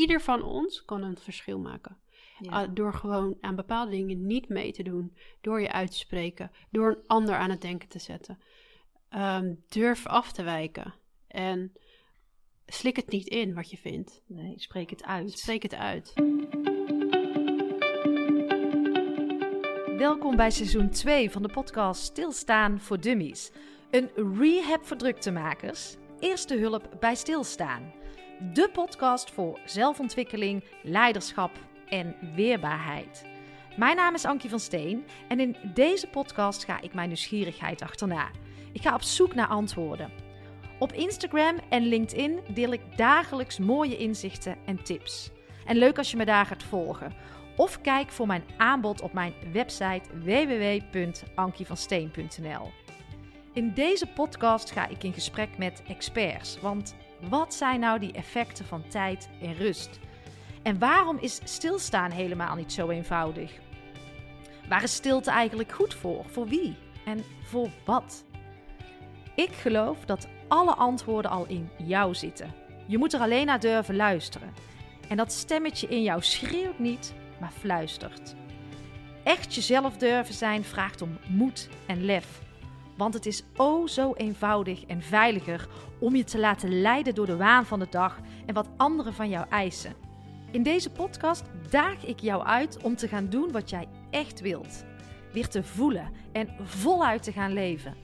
ieder van ons kan een verschil maken. Ja. Ah, door gewoon aan bepaalde dingen niet mee te doen. Door je uit te spreken. Door een ander aan het denken te zetten. Ehm, durf af te wijken. En slik het niet in wat je vindt. Nee, spreek het uit. Spreek het uit. Welkom bij seizoen 2 van de podcast Stilstaan voor Dummies. Een rehab voor druktemakers. Eerste hulp bij stilstaan. De podcast voor zelfontwikkeling, leiderschap en weerbaarheid. Mijn naam is Ankie van Steen en in deze podcast ga ik mijn nieuwsgierigheid achterna. Ik ga op zoek naar antwoorden. Op Instagram en LinkedIn deel ik dagelijks mooie inzichten en tips. En leuk als je me daar gaat volgen. Of kijk voor mijn aanbod op mijn website www.ankievansteen.nl. In deze podcast ga ik in gesprek met experts. Want wat zijn nou die effecten van tijd en rust? En waarom is stilstaan helemaal niet zo eenvoudig? Waar is stilte eigenlijk goed voor? Voor wie? En voor wat? Ik geloof dat alle antwoorden al in jou zitten. Je moet er alleen naar durven luisteren. En dat stemmetje in jou schreeuwt niet, maar fluistert. Echt jezelf durven zijn vraagt om moed en lef. Want het is o zo eenvoudig en veiliger om je te laten leiden door de waan van de dag en wat anderen van jou eisen. In deze podcast daag ik jou uit om te gaan doen wat jij echt wilt. Weer te voelen en voluit te gaan leven.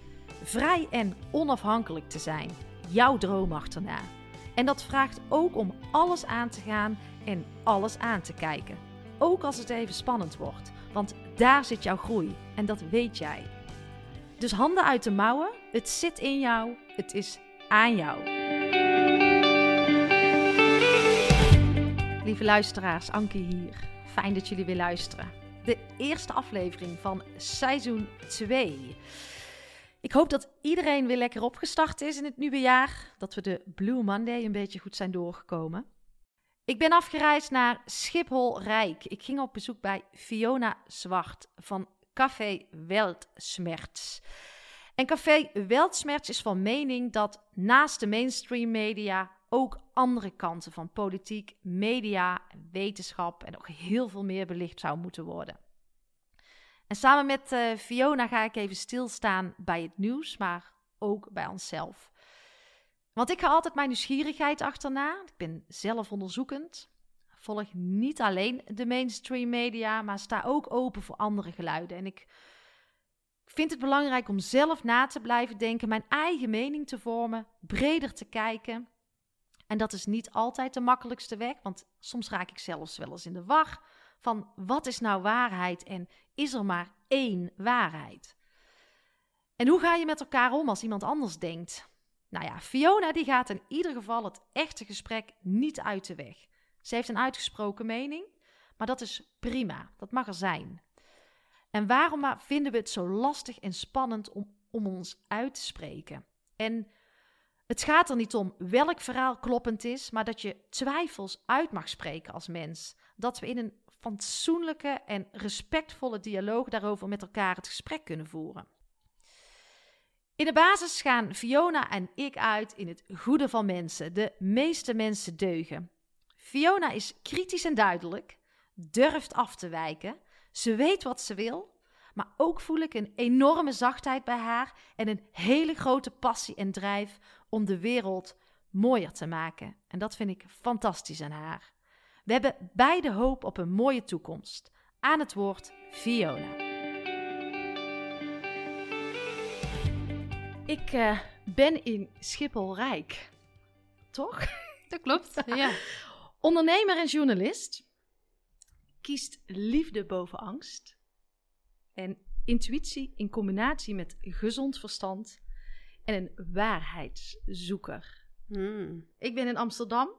Vrij en onafhankelijk te zijn. Jouw droom achterna. En dat vraagt ook om alles aan te gaan en alles aan te kijken. Ook als het even spannend wordt, want daar zit jouw groei en dat weet jij. Dus handen uit de mouwen, het zit in jou, het is aan jou. Lieve luisteraars, Anke hier. Fijn dat jullie weer luisteren. De eerste aflevering van seizoen 2. Ik hoop dat iedereen weer lekker opgestart is in het nieuwe jaar. Dat we de Blue Monday een beetje goed zijn doorgekomen. Ik ben afgereisd naar Schiphol Rijk. Ik ging op bezoek bij Fiona Zwart van Café Weltschmerz. En Café Weltschmerz is van mening dat naast de mainstream media ook andere kanten van politiek, media, wetenschap en nog heel veel meer belicht zou moeten worden. En samen met uh, Fiona ga ik even stilstaan bij het nieuws, maar ook bij onszelf. Want ik ga altijd mijn nieuwsgierigheid achterna. Ik ben zelf onderzoekend. Volg niet alleen de mainstream media, maar sta ook open voor andere geluiden. En ik vind het belangrijk om zelf na te blijven denken, mijn eigen mening te vormen, breder te kijken. En dat is niet altijd de makkelijkste weg, want soms raak ik zelfs wel eens in de war van wat is nou waarheid en is er maar één waarheid? En hoe ga je met elkaar om als iemand anders denkt? Nou ja, Fiona die gaat in ieder geval het echte gesprek niet uit de weg. Ze heeft een uitgesproken mening, maar dat is prima, dat mag er zijn. En waarom vinden we het zo lastig en spannend om, om ons uit te spreken? En het gaat er niet om welk verhaal kloppend is, maar dat je twijfels uit mag spreken als mens. Dat we in een fatsoenlijke en respectvolle dialoog daarover met elkaar het gesprek kunnen voeren. In de basis gaan Fiona en ik uit in het goede van mensen. De meeste mensen deugen. Fiona is kritisch en duidelijk, durft af te wijken, ze weet wat ze wil, maar ook voel ik een enorme zachtheid bij haar en een hele grote passie en drijf om de wereld mooier te maken. En dat vind ik fantastisch aan haar. We hebben beide hoop op een mooie toekomst. Aan het woord Fiona. Ik uh, ben in Schiphol Rijk. Toch? Dat klopt. Ja. Ondernemer en journalist. Kiest liefde boven angst. En intuïtie in combinatie met gezond verstand. En een waarheidszoeker. Hmm. Ik ben in Amsterdam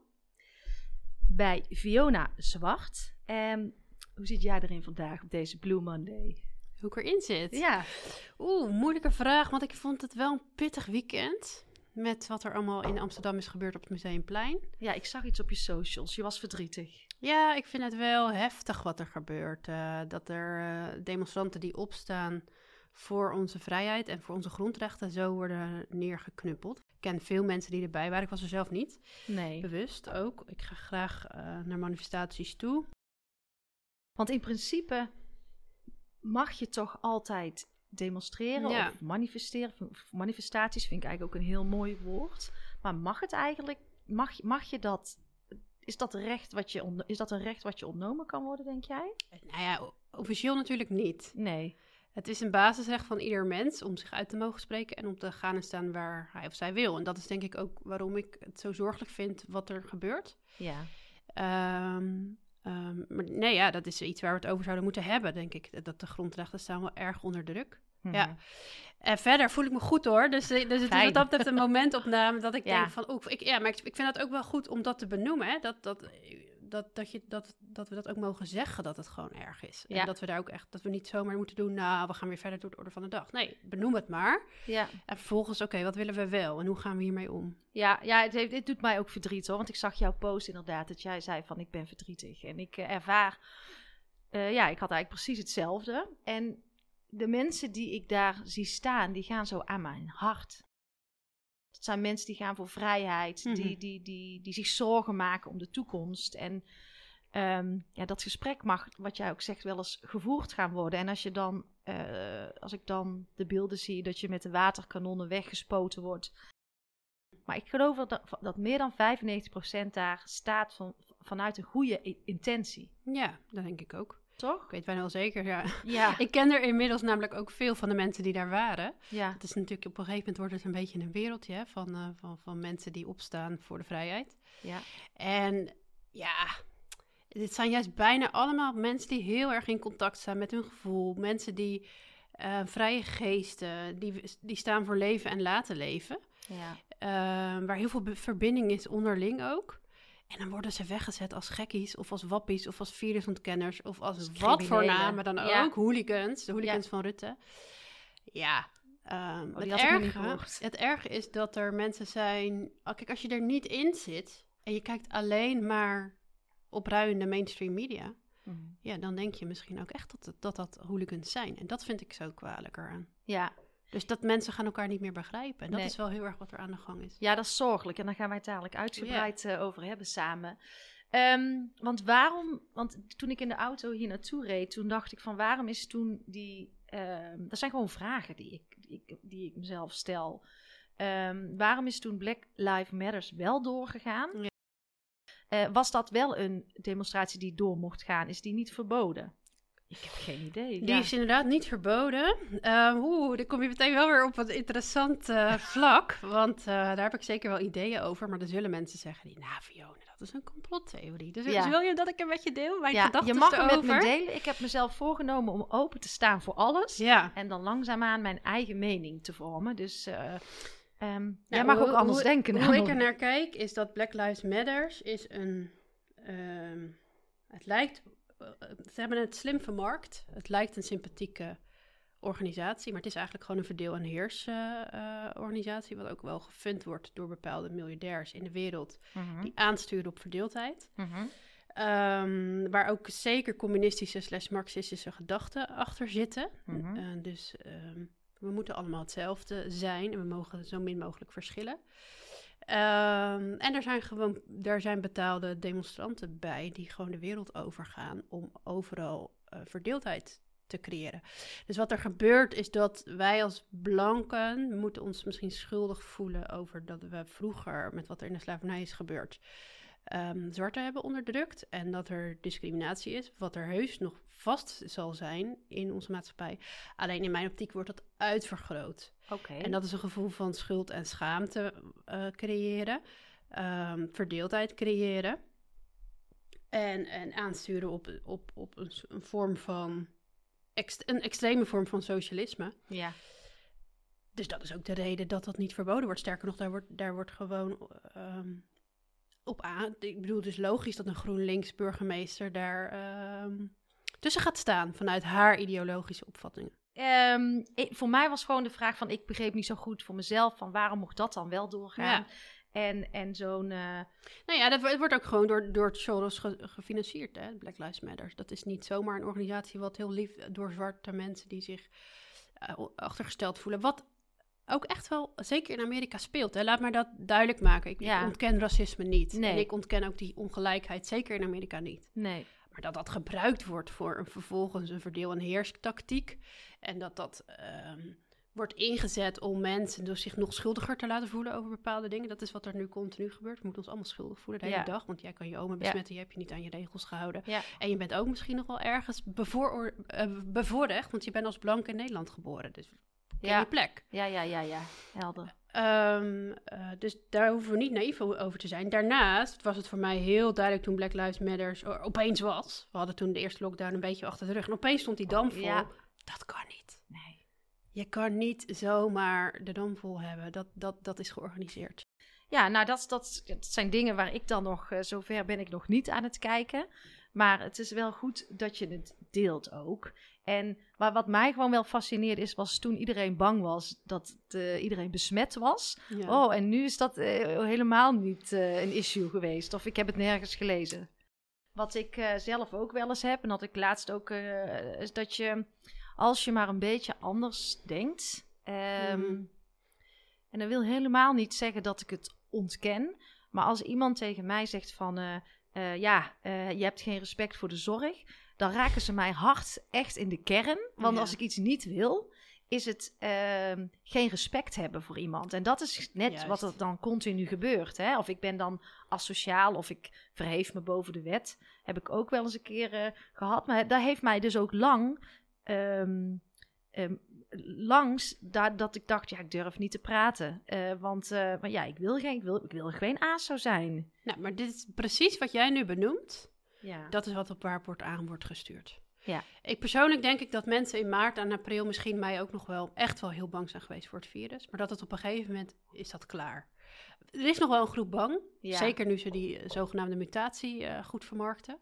bij Fiona Zwart. En hoe zit jij erin vandaag op deze Blue Monday? Hoe ik erin zit? Ja. Oeh, moeilijke vraag, want ik vond het wel een pittig weekend. Met wat er allemaal in Amsterdam is gebeurd op het Museumplein. Ja, ik zag iets op je socials. Je was verdrietig. Ja, ik vind het wel heftig wat er gebeurt. Uh, dat er uh, demonstranten die opstaan voor onze vrijheid en voor onze grondrechten zo worden neergeknuppeld. Ik ken veel mensen die erbij waren. Ik was er zelf niet. Nee. Bewust ook. Ik ga graag uh, naar manifestaties toe. Want in principe mag je toch altijd demonstreren Ja. of manifesteren. Manifestaties vind ik eigenlijk ook een heel mooi woord. Maar mag het eigenlijk, mag, mag je dat, is dat, recht wat je is dat een recht wat je ontnomen kan worden, denk jij? Nou ja, officieel natuurlijk niet. Nee. Het is een basisrecht van ieder mens om zich uit te mogen spreken en om te gaan en staan waar hij of zij wil. En dat is denk ik ook waarom ik het zo zorgelijk vind wat er gebeurt. Ja. Ehm, ehm, maar nee, ja, dat is iets waar we het over zouden moeten hebben, denk ik. Dat de grondrechten staan wel erg onder druk. Ja. Mhm. En verder voel ik me goed hoor. Dus, eh, dus het is Fijn. wat dat betreft een momentopname dat ik Ja. denk van... Oeh, ik, ja, maar ik, ik vind het ook wel goed om dat te benoemen. Hè? Dat, dat, dat, dat, je, dat, dat we dat ook mogen zeggen dat het gewoon erg is. Ja. En dat we daar ook echt... Dat we niet zomaar moeten doen... Nou, we gaan weer verder door de orde van de dag. Nee, benoem het maar. Ja. En vervolgens, oké, wat willen we wel? En hoe gaan we hiermee om? Ja, ja het, heeft, het doet mij ook verdriet hoor. Want ik zag jouw post inderdaad dat jij zei van ik ben verdrietig. En ik eh, ervaar, eh, ja, ik had eigenlijk precies hetzelfde. En de mensen die ik daar zie staan, die gaan zo aan mijn hart. Het zijn mensen die gaan voor vrijheid, Mhm. die, die, die, die zich zorgen maken om de toekomst. En ehm, ja, dat gesprek mag, wat jij ook zegt, wel eens gevoerd gaan worden. En als je dan, eh, als ik dan de beelden zie dat je met de waterkanonnen weggespoten wordt. Maar ik geloof dat, dat meer dan 95% daar staat van, vanuit een goede intentie. Ja, dat denk ik ook. Toch? Ik weet bijna wel zeker, ja. Ja. Ik ken er inmiddels namelijk ook veel van de mensen die daar waren. ja. Het is natuurlijk op een gegeven moment wordt het een beetje een wereldje hè, van, eh, van, van mensen die opstaan voor de vrijheid. Ja. En ja, dit zijn juist bijna allemaal mensen die heel erg in contact staan met hun gevoel. Mensen die eh, vrije geesten, die, die staan voor leven en laten leven. Ja. Eh, waar heel veel verbinding is onderling ook. En dan worden ze weggezet als gekkies of als wappies of als virusuntkenners of als wat voor namen dan Ja. ook. Hooligans, de hooligans van Rutte. Ja, ehm, Oh, het, erge, het erge is dat er mensen zijn... oh, Kijk, als je er niet in zit en je kijkt alleen maar op ruiende mainstream media... Mhm. ja, dan denk je misschien ook echt dat dat, dat hooligans zijn. En dat vind ik zo kwalijk eraan. Ja. Dus dat mensen gaan elkaar niet meer begrijpen. En dat Nee. is wel heel erg wat er aan de gang is. ja, dat is zorgelijk. En daar gaan wij het dadelijk uitgebreid eh, over hebben samen. Ehm, want waarom, want toen ik in de auto hier naartoe reed, toen dacht ik van waarom is toen die, ehm, dat zijn gewoon vragen die ik, die ik, die ik mezelf stel. Ehm, waarom is toen Black Lives Matters wel doorgegaan? Ja. Eh, was dat wel een demonstratie die door mocht gaan? Is die niet verboden? Ik heb geen idee. Die Ja. is inderdaad niet verboden. Ehm, Oeh, dan kom je meteen wel weer op een interessant eh, vlak. Want eh, daar heb ik zeker wel ideeën over. Maar dan zullen mensen zeggen, die, nou Fiona, dat is een complottheorie. Dus, Ja. dus wil je dat ik een met je deel? Mijn Ja, gedachten je mag hem met me delen. Ik heb mezelf voorgenomen om open te staan voor alles. Ja. En dan langzaamaan mijn eigen mening te vormen. Dus eh, ehm, jij Nou, mag ook anders hoe- denken. Hoe ik er naar kijk, is dat Black Lives Matters is een... ehm, het lijkt... eh, ze hebben het slim vermarkt. Het lijkt een sympathieke organisatie, maar het is eigenlijk gewoon een verdeel- en heersorganisatie, wat ook wel gefund wordt door bepaalde miljardairs in de wereld, Mhm, die aansturen op verdeeldheid. mhm. Ehm, waar ook zeker communistische slash marxistische gedachten achter zitten. Mhm. Eh, dus ehm, we moeten allemaal hetzelfde zijn en we mogen zo min mogelijk verschillen. Ehm, en er zijn gewoon er zijn betaalde demonstranten bij die gewoon de wereld overgaan om overal eh, verdeeldheid te creëren. Dus wat er gebeurt is dat wij als blanken moeten ons misschien schuldig voelen over dat we vroeger met wat er in de slavernij is gebeurd ehm zwarte hebben onderdrukt en dat er discriminatie is, wat er heus nog vast zal zijn in onze maatschappij. Alleen in mijn optiek wordt dat uitvergroot. Oké. En dat is een gevoel van schuld en schaamte eh, creëren, ehm, verdeeldheid creëren en, en aansturen op, op, op een, een vorm van, ext- een extreme vorm van socialisme. Ja. Dus dat is ook de reden dat dat niet verboden wordt. Sterker nog, daar wordt, daar wordt gewoon ehm, op aan. Ik bedoel, het is logisch dat een GroenLinks burgemeester daar ehm, tussen gaat staan vanuit haar ideologische opvattingen. Ik- voor mij was gewoon de vraag van, ik begreep niet zo goed voor mezelf van waarom mocht dat dan wel doorgaan? Ja. En, en zo'n, eh, Nou ja, dat het wordt ook gewoon door, door Soros ge- gefinancierd, hè, Black Lives Matter. Dat is niet zomaar een organisatie wat heel lief door zwarte mensen die zich eh, achtergesteld voelen. Wat ook echt wel, zeker in Amerika, speelt. Hè? Laat maar dat duidelijk maken. Ik, ik Ja. ontken racisme niet. Nee. En ik ontken ook die ongelijkheid, zeker in Amerika niet. Nee. Maar dat dat gebruikt wordt voor een vervolgens een verdeel- en heerstactiek. En dat dat ehm, wordt ingezet om mensen dus zich nog schuldiger te laten voelen over bepaalde dingen. Dat is wat er nu continu gebeurt. We moeten ons allemaal schuldig voelen de hele Ja. dag. Want jij kan je oma besmetten, je hebt je niet aan je regels gehouden. Ja. En je bent ook misschien nog wel ergens bevooroor- eh, bevoorrecht, want je bent als blank in Nederland geboren. Dus ken Ja. je plek. Ja, ja, ja, ja. Helder. Ehm, eh, dus daar hoeven we niet naïef over te zijn. Daarnaast was het voor mij heel duidelijk toen Black Lives Matter opeens was. We hadden toen de eerste lockdown een beetje achter de rug. En opeens stond die dam vol. Ja. Dat kan niet. Nee. Je kan niet zomaar de dam vol hebben. Dat, dat, dat is georganiseerd. Ja, nou, dat, dat, dat zijn dingen waar ik dan nog, eh, zover ben ik nog niet aan het kijken. Maar het is wel goed dat je het deelt ook. En maar wat mij gewoon wel fascineerde is, was toen iedereen bang was dat eh, iedereen besmet was. Ja. Oh, en nu is dat eh, helemaal niet eh, een issue geweest. Of ik heb het nergens gelezen. Wat ik zelf ook wel eens heb, en dat ik laatst ook, is dat je, als je maar een beetje anders denkt. ehm, Mhm. En dat wil helemaal niet zeggen dat ik het ontken. Maar als iemand tegen mij zegt van, ja, je hebt geen respect voor de zorg. Dan raken ze mij hard echt in de kern. Want Ja. als ik iets niet wil, is het ehm, geen respect hebben voor iemand. En dat is net Juist. wat er dan continu gebeurt. Hè? Of ik ben dan asociaal of ik verheef me boven de wet. Heb ik ook wel eens een keer eh, gehad. Maar dat heeft mij dus ook lang... ehm, langs daar, dat ik dacht, ja, ik durf niet te praten. Eh, want eh, maar ja, ik wil geen, ik wil, ik wil geen ASO zijn. Nou, maar dit is precies wat jij nu benoemt. Ja. Dat is wat op waar wordt aan wordt gestuurd. Ja. Ik persoonlijk denk ik dat mensen in maart en april misschien mei ook nog wel echt wel heel bang zijn geweest voor het virus. Maar dat het op een gegeven moment is dat klaar. Er is nog wel een groep bang. Ja. Zeker nu ze die eh, zogenaamde mutatie eh, goed vermarkten.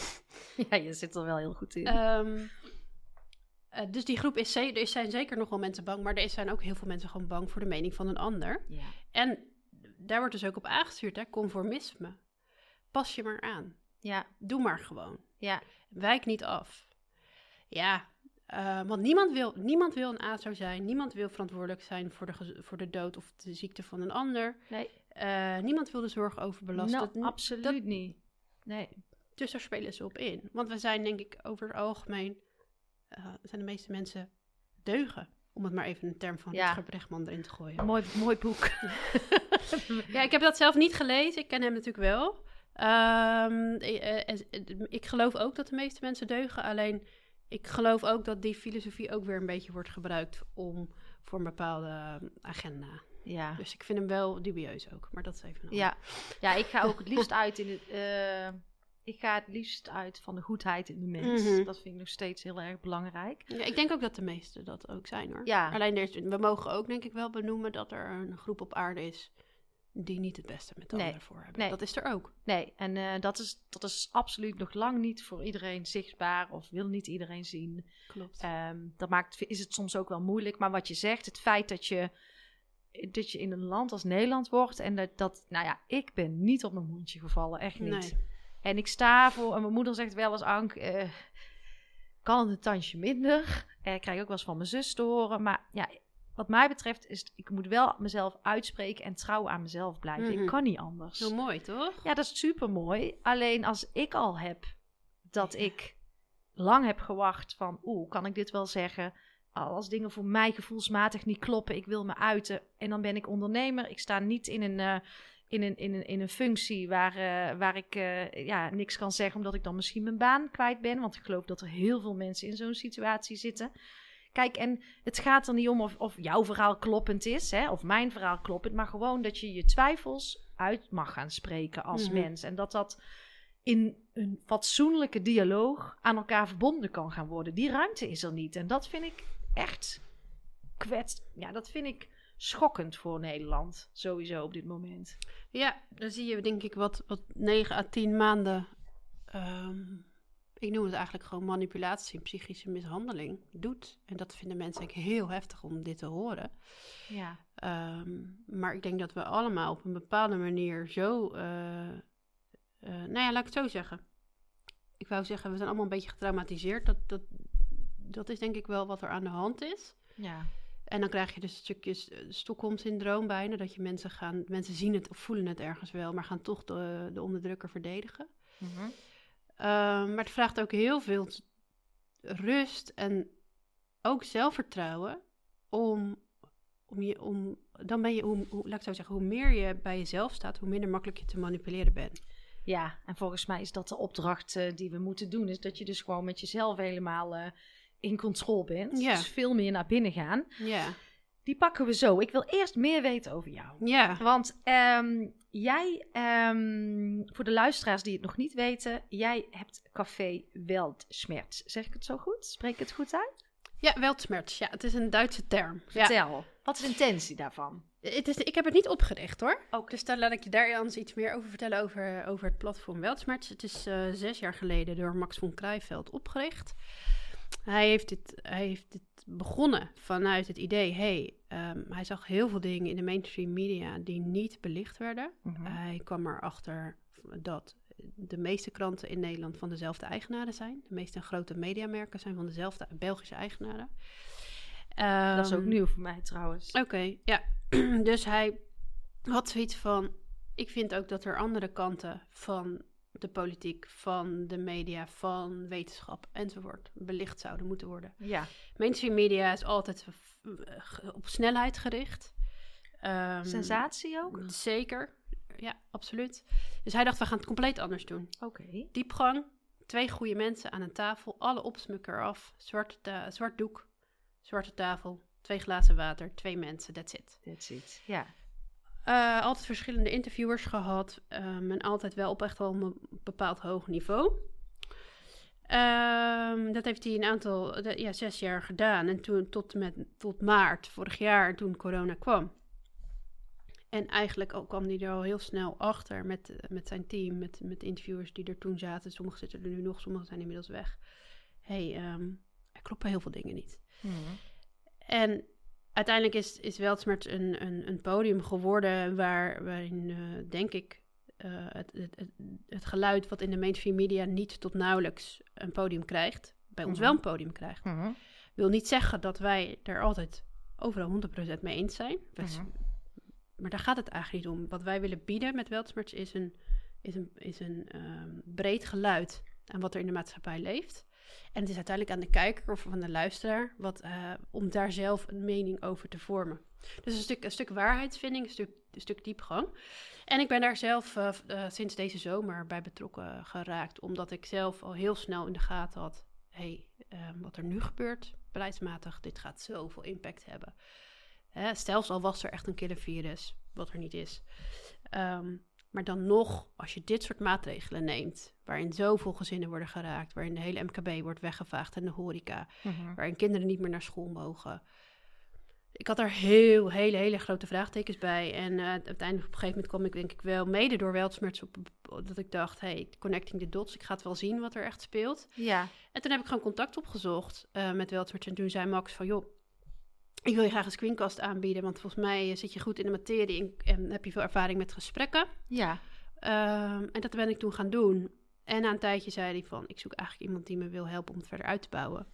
ja, je zit er wel heel goed in. Ehm, eh, dus die groep is, er zijn zeker nog wel mensen bang. Maar er zijn ook heel veel mensen gewoon bang voor de mening van een ander. ja. En daar wordt dus ook op aangestuurd, hè, conformisme. Pas je maar aan. Ja, Doe maar gewoon. ja, Wijk niet af. Ja, eh, want niemand wil, niemand wil een ASO zijn. Niemand wil verantwoordelijk zijn voor de, voor de dood of de ziekte van een ander. nee, Eh, niemand wil de zorg overbelasten. nou, Dat- absoluut dat- niet. Nee, dus daar spelen ze op in. Want we zijn denk ik over het algemeen... eh, zijn de meeste mensen deugen. Om het maar even een term van Ja. Rutger Bregman erin te gooien. mooi, mooi boek. Ja, ik heb dat zelf niet gelezen. Ik ken hem natuurlijk wel. Ehm, ik, eh, eh, ik geloof ook dat de meeste mensen deugen. Alleen, ik geloof ook dat die filosofie ook weer een beetje wordt gebruikt om voor een bepaalde eh, agenda. ja. Dus ik vind hem wel dubieus ook. Maar dat is even Ja. ja, ik ga ook het liefst uit in het... eh, ik ga het liefst uit van de goedheid in de mens. Mhm. Dat vind ik nog steeds heel erg belangrijk. Ja, ik denk ook dat de meesten dat ook zijn hoor. Ja. Alleen er we mogen ook denk ik wel benoemen dat er een groep op aarde is die niet het beste met de Nee. anderen voor hebben. Nee. Dat is er ook. Nee, en eh, dat, is, dat is absoluut nog lang niet voor iedereen zichtbaar of wil niet iedereen zien. Klopt. Ehm, dat maakt, is het soms ook wel moeilijk. Maar wat je zegt, het feit dat je, dat je in een land als Nederland wordt en dat, dat, nou ja, ik ben niet op mijn mondje gevallen, echt niet. Nee. En ik sta voor, en mijn moeder zegt wel eens, Ank, eh, kan het een tandje minder? Eh, ik krijg ook wel eens van mijn zus te horen. Maar ja, wat mij betreft is, ik moet wel mezelf uitspreken en trouw aan mezelf blijven. Mhm. Ik kan niet anders. Heel mooi toch? Ja, dat is super mooi. Alleen als ik al heb dat ik lang heb gewacht van, oeh, kan ik dit wel zeggen? Als dingen voor mij gevoelsmatig niet kloppen, ik wil me uiten. En dan ben ik ondernemer. Ik sta niet in een, eh, in een, in een, in een functie waar, eh, waar ik eh, ja, niks kan zeggen, omdat ik dan misschien mijn baan kwijt ben. Want ik geloof dat er heel veel mensen in zo'n situatie zitten. Kijk, en het gaat er niet om of, of jouw verhaal kloppend is, hè, of mijn verhaal kloppend, maar gewoon dat je je twijfels uit mag gaan spreken als Mhm. mens. En dat dat in een fatsoenlijke dialoog aan elkaar verbonden kan gaan worden. Die ruimte is er niet. En dat vind ik echt kwets. Ja, dat vind ik schokkend voor Nederland, sowieso op dit moment. Ja, dan zie je denk ik wat, wat 9 à 10 maanden. ehm, ik noem het eigenlijk gewoon manipulatie psychische mishandeling doet. En dat vinden mensen ik heel heftig om dit te horen. Ja, Ehm, maar ik denk dat we allemaal op een bepaalde manier zo. eh, eh, nou ja, laat ik het zo zeggen. Ik wou zeggen, we zijn allemaal een beetje getraumatiseerd. Dat, dat, dat is denk ik wel wat er aan de hand is. ja, En dan krijg je dus stukjes uh, Stockholm-syndroom bijna. Dat je mensen gaan, mensen zien het of voelen het ergens wel, maar gaan toch de, de onderdrukker verdedigen. Ehm, maar het vraagt ook heel veel rust en ook zelfvertrouwen om, om je, om, dan ben je, hoe, hoe, laat ik zo zeggen, hoe meer je bij jezelf staat, hoe minder makkelijk je te manipuleren bent. Ja, en volgens mij is dat de opdracht uh, die we moeten doen, is dat je dus gewoon met jezelf helemaal uh, in controle bent. Ja. Dus veel meer naar binnen gaan. Ja. Die pakken we zo. Ik wil eerst meer weten over jou. Ja. Want um, jij, um, voor de luisteraars die het nog niet weten, jij hebt Café Weltschmerz. Zeg ik het zo goed? Spreek ik het goed uit? Ja, Weltschmerz. Ja, het is een Duitse term. Vertel. Ja. Wat is de intentie daarvan? Het is, ik heb het niet opgericht hoor. Ook. Dus daar laat ik je daar anders iets meer over vertellen over, over het platform Weltschmerz. Het is uh, zes jaar geleden door Max von Krijveld opgericht. Hij heeft dit, hij heeft dit begonnen vanuit het idee, hey, um, hij zag heel veel dingen in de mainstream media die niet belicht werden. Mhm. Mm -hmm. Hij kwam erachter dat de meeste kranten in Nederland van dezelfde eigenaren zijn. De meeste grote mediamerken zijn van dezelfde Belgische eigenaren. Um, dat is ook nieuw voor mij trouwens. Oké, okay, ja. dus hij had zoiets van, ik vind ook dat er andere kanten van de politiek, van de media, van wetenschap enzovoort belicht zouden moeten worden. Ja. Mainstream media is altijd op snelheid gericht. Um, Sensatie ook? Zeker, ja, absoluut. Dus hij dacht, we gaan het compleet anders doen. Oké. Okay. Diepgang, twee goede mensen aan een tafel, alle opsmukken eraf, zwart, zwart doek, zwarte tafel, twee glazen water, twee mensen, that's it. That's it, ja. Uh, altijd verschillende interviewers gehad. Um, en altijd wel op echt wel een bepaald hoog niveau. Um, dat heeft hij een aantal, de, ja, zes jaar gedaan. En toen tot, met, tot maart vorig jaar, toen corona kwam. En eigenlijk ook kwam hij er al heel snel achter met, met zijn team, met, met interviewers die er toen zaten. Sommigen zitten er nu nog, sommigen zijn inmiddels weg. hey, um, er kloppen heel veel dingen niet. Mm. En uiteindelijk is, is Weltsmerts een, een, een podium geworden waar, waarin, uh, denk ik, uh, het, het, het, geluid wat in de mainstream media niet tot nauwelijks een podium krijgt, bij ons Mhm. wel een podium krijgt. Mhm. Wil niet zeggen dat wij er altijd overal 100% mee eens zijn. Dus- Mhm. Maar daar gaat het eigenlijk niet om. Wat wij willen bieden met Weltsmerts is een, is een, is een ehm, breed geluid aan wat er in de maatschappij leeft. En het is uiteindelijk aan de kijker of van de luisteraar wat, eh, om daar zelf een mening over te vormen. Dus een stuk, een stuk waarheidsvinding, een stuk, een stuk diepgang. En ik ben daar zelf eh, eh, sinds deze zomer bij betrokken geraakt, omdat ik zelf al heel snel in de gaten had: hé, hey, wat er nu gebeurt, beleidsmatig, dit gaat zoveel impact hebben. Hè, zelfs al was er echt een killervirus, wat er niet is. Ehm, maar dan nog, als je dit soort maatregelen neemt, waarin zoveel gezinnen worden geraakt, waarin de hele MKB wordt weggevaagd en de horeca, Mhm. waarin kinderen niet meer naar school mogen. Ik had er heel, hele, hele grote vraagtekens bij. En eh, uiteindelijk op een gegeven moment kwam ik denk ik wel mede door Weltsmerts op, op- dat ik dacht, hey, connecting the dots, ik ga het wel zien wat er echt speelt. Ja. En toen heb ik gewoon contact opgezocht eh, met Weltsmerts. En toen zei Max van, joh, ik wil je graag een screencast aanbieden, want volgens mij eh, zit je goed in de materie en, en heb je veel ervaring met gesprekken. Ja. Ehm, en dat ben ik toen gaan doen. En na een tijdje zei hij van, ik zoek eigenlijk iemand die me wil helpen om het verder uit te bouwen.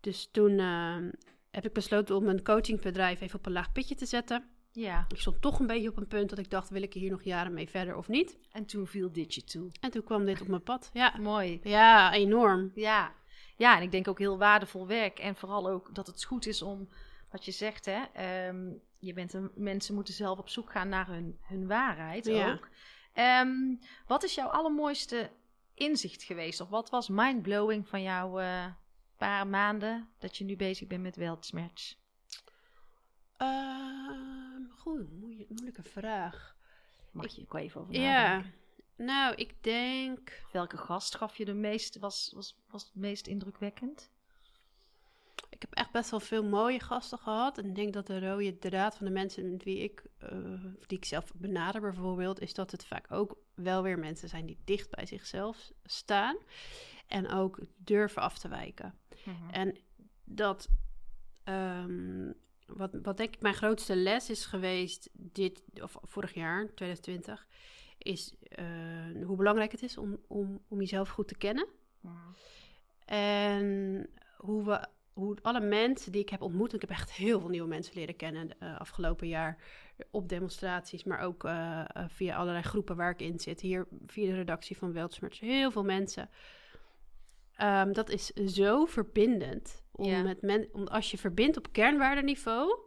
Dus toen ehm, heb ik besloten om mijn coachingbedrijf even op een laag pitje te zetten. Ja. Ik stond toch een beetje op een punt dat ik dacht, wil ik hier nog jaren mee verder of niet? En toen viel dit je toe. En toen kwam dit op mijn pad. Ja, Mooi. ja enorm. Ja. Ja, en ik denk ook heel waardevol werk. En vooral ook dat het goed is om, wat je zegt, hè. ehm, je bent een, mensen moeten zelf op zoek gaan naar hun, hun waarheid Ja. ook. Ehm, wat is jouw allermooiste inzicht geweest? Of wat was mindblowing van jouw eh, paar maanden dat je nu bezig bent met weltsmerts? Ehm goed, moeilijke vraag. Mag Ik- je ook even over Ja, nou, ik denk... Welke gast gaf je de meest, was, was, was het meest indrukwekkend? Ik heb echt best wel veel mooie gasten gehad. En ik denk dat de rode draad van de mensen met wie ik, eh, die ik zelf benader bijvoorbeeld, is dat het vaak ook wel weer mensen zijn die dicht bij zichzelf staan. En ook durven af te wijken. En dat, ehm, wat, wat denk ik mijn grootste les is geweest, dit, of vorig jaar, 2020, is eh, hoe belangrijk het is om, om, om jezelf goed te kennen. En hoe, we, hoe alle mensen die ik heb ontmoet, ik heb echt heel veel nieuwe mensen leren kennen uh, afgelopen jaar op demonstraties, maar ook uh, via allerlei groepen waar ik in zit. Hier via de redactie van Weltsmerts, heel veel mensen. Um, dat is zo verbindend. Om Ja. met men, om, als je verbindt op kernwaardeniveau,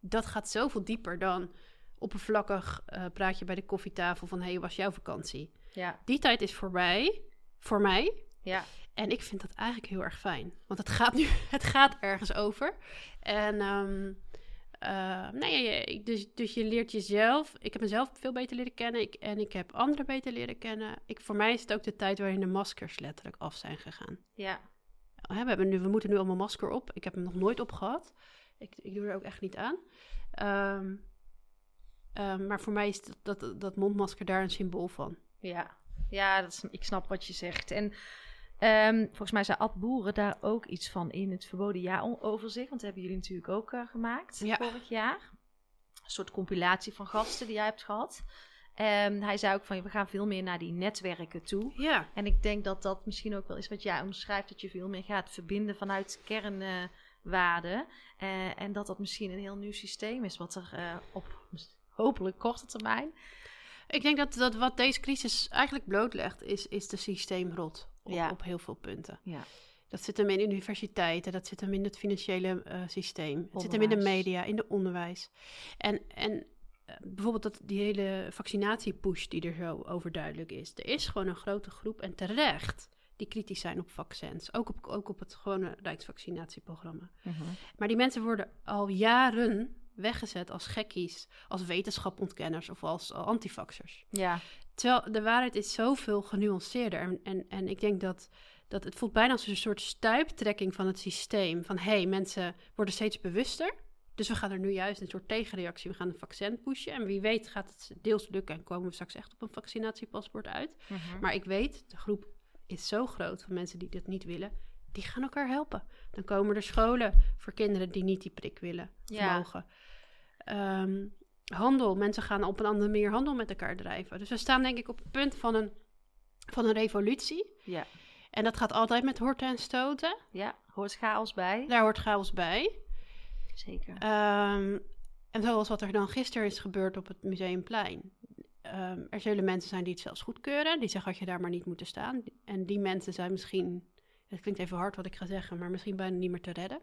dat gaat zoveel dieper dan oppervlakkig uh, praat je bij de koffietafel van hey, was jouw vakantie? Ja, Die tijd is voorbij, voor mij. Ja, En ik vind dat eigenlijk heel erg fijn. Want het gaat nu, het gaat ergens over. En ehm, uh, dus, dus je leert jezelf. Ik heb mezelf veel beter leren kennen. Ik, en ik heb anderen beter leren kennen. Ik, voor mij is het ook de tijd waarin de maskers letterlijk af zijn gegaan. ja. Hè, we, hebben nu, we moeten nu allemaal masker op. Ik heb hem nog nooit op gehad. Ik, ik doe er ook echt niet aan. Ehm, ehm, maar voor mij is dat, dat, dat mondmasker daar een symbool van. Ja, ja dat is, ik snap wat je zegt. En ehm, volgens mij zei Ad Boeren daar ook iets van in het verboden jaaroverzicht. Want dat hebben jullie natuurlijk ook eh, gemaakt Ja. vorig jaar. Een soort compilatie van gasten die jij hebt gehad. Ehm, hij zei ook van, we gaan veel meer naar die netwerken toe. Ja, En ik denk dat dat misschien ook wel is wat jij omschrijft. Dat je veel meer gaat verbinden vanuit kernwaarden. Eh, en dat dat misschien een heel nieuw systeem is. Wat er eh, op hopelijk korte termijn... ik denk dat, dat wat deze crisis eigenlijk blootlegt, is, is de systeemrot op, Ja. op heel veel punten. Ja. Dat zit hem in universiteiten, dat zit hem in het financiële eh, systeem. Het zit hem in de media, in de onderwijs. En, en eh, bijvoorbeeld dat, die hele vaccinatiepush die er zo overduidelijk is. Er is gewoon een grote groep, en terecht, die kritisch zijn op vaccins. Ook op, ook op het gewone Rijksvaccinatieprogramma. Maar die mensen worden al jaren weggezet als gekkies, als wetenschapontkenners of als antivaxers. Ja, Terwijl de waarheid is zoveel genuanceerder. En, en, en ik denk dat, dat het voelt bijna als een soort stuiptrekking van het systeem. Van hé, hey, mensen worden steeds bewuster. Dus we gaan er nu juist een soort tegenreactie. We gaan een vaccin pushen. En wie weet gaat het deels lukken en komen we straks echt op een vaccinatiepaspoort uit. Maar ik weet, de groep is zo groot van mensen die dit niet willen. Die gaan elkaar helpen. Dan komen er scholen voor kinderen die niet die prik willen Ja. mogen. Ehm, handel. Mensen gaan op een andere manier handel met elkaar drijven. Dus we staan denk ik op het punt van een, van een revolutie. ja, En dat gaat altijd met horten en stoten. ja. Hoort chaos bij. Daar hoort chaos bij. Zeker. Ehm, en zoals wat er dan gisteren is gebeurd op het Museumplein. Ehm, er zullen mensen zijn die het zelfs goedkeuren. Die zeggen dat je daar maar niet moet staan. En die mensen zijn misschien... Het klinkt even hard wat ik ga zeggen, maar misschien bijna niet meer te redden.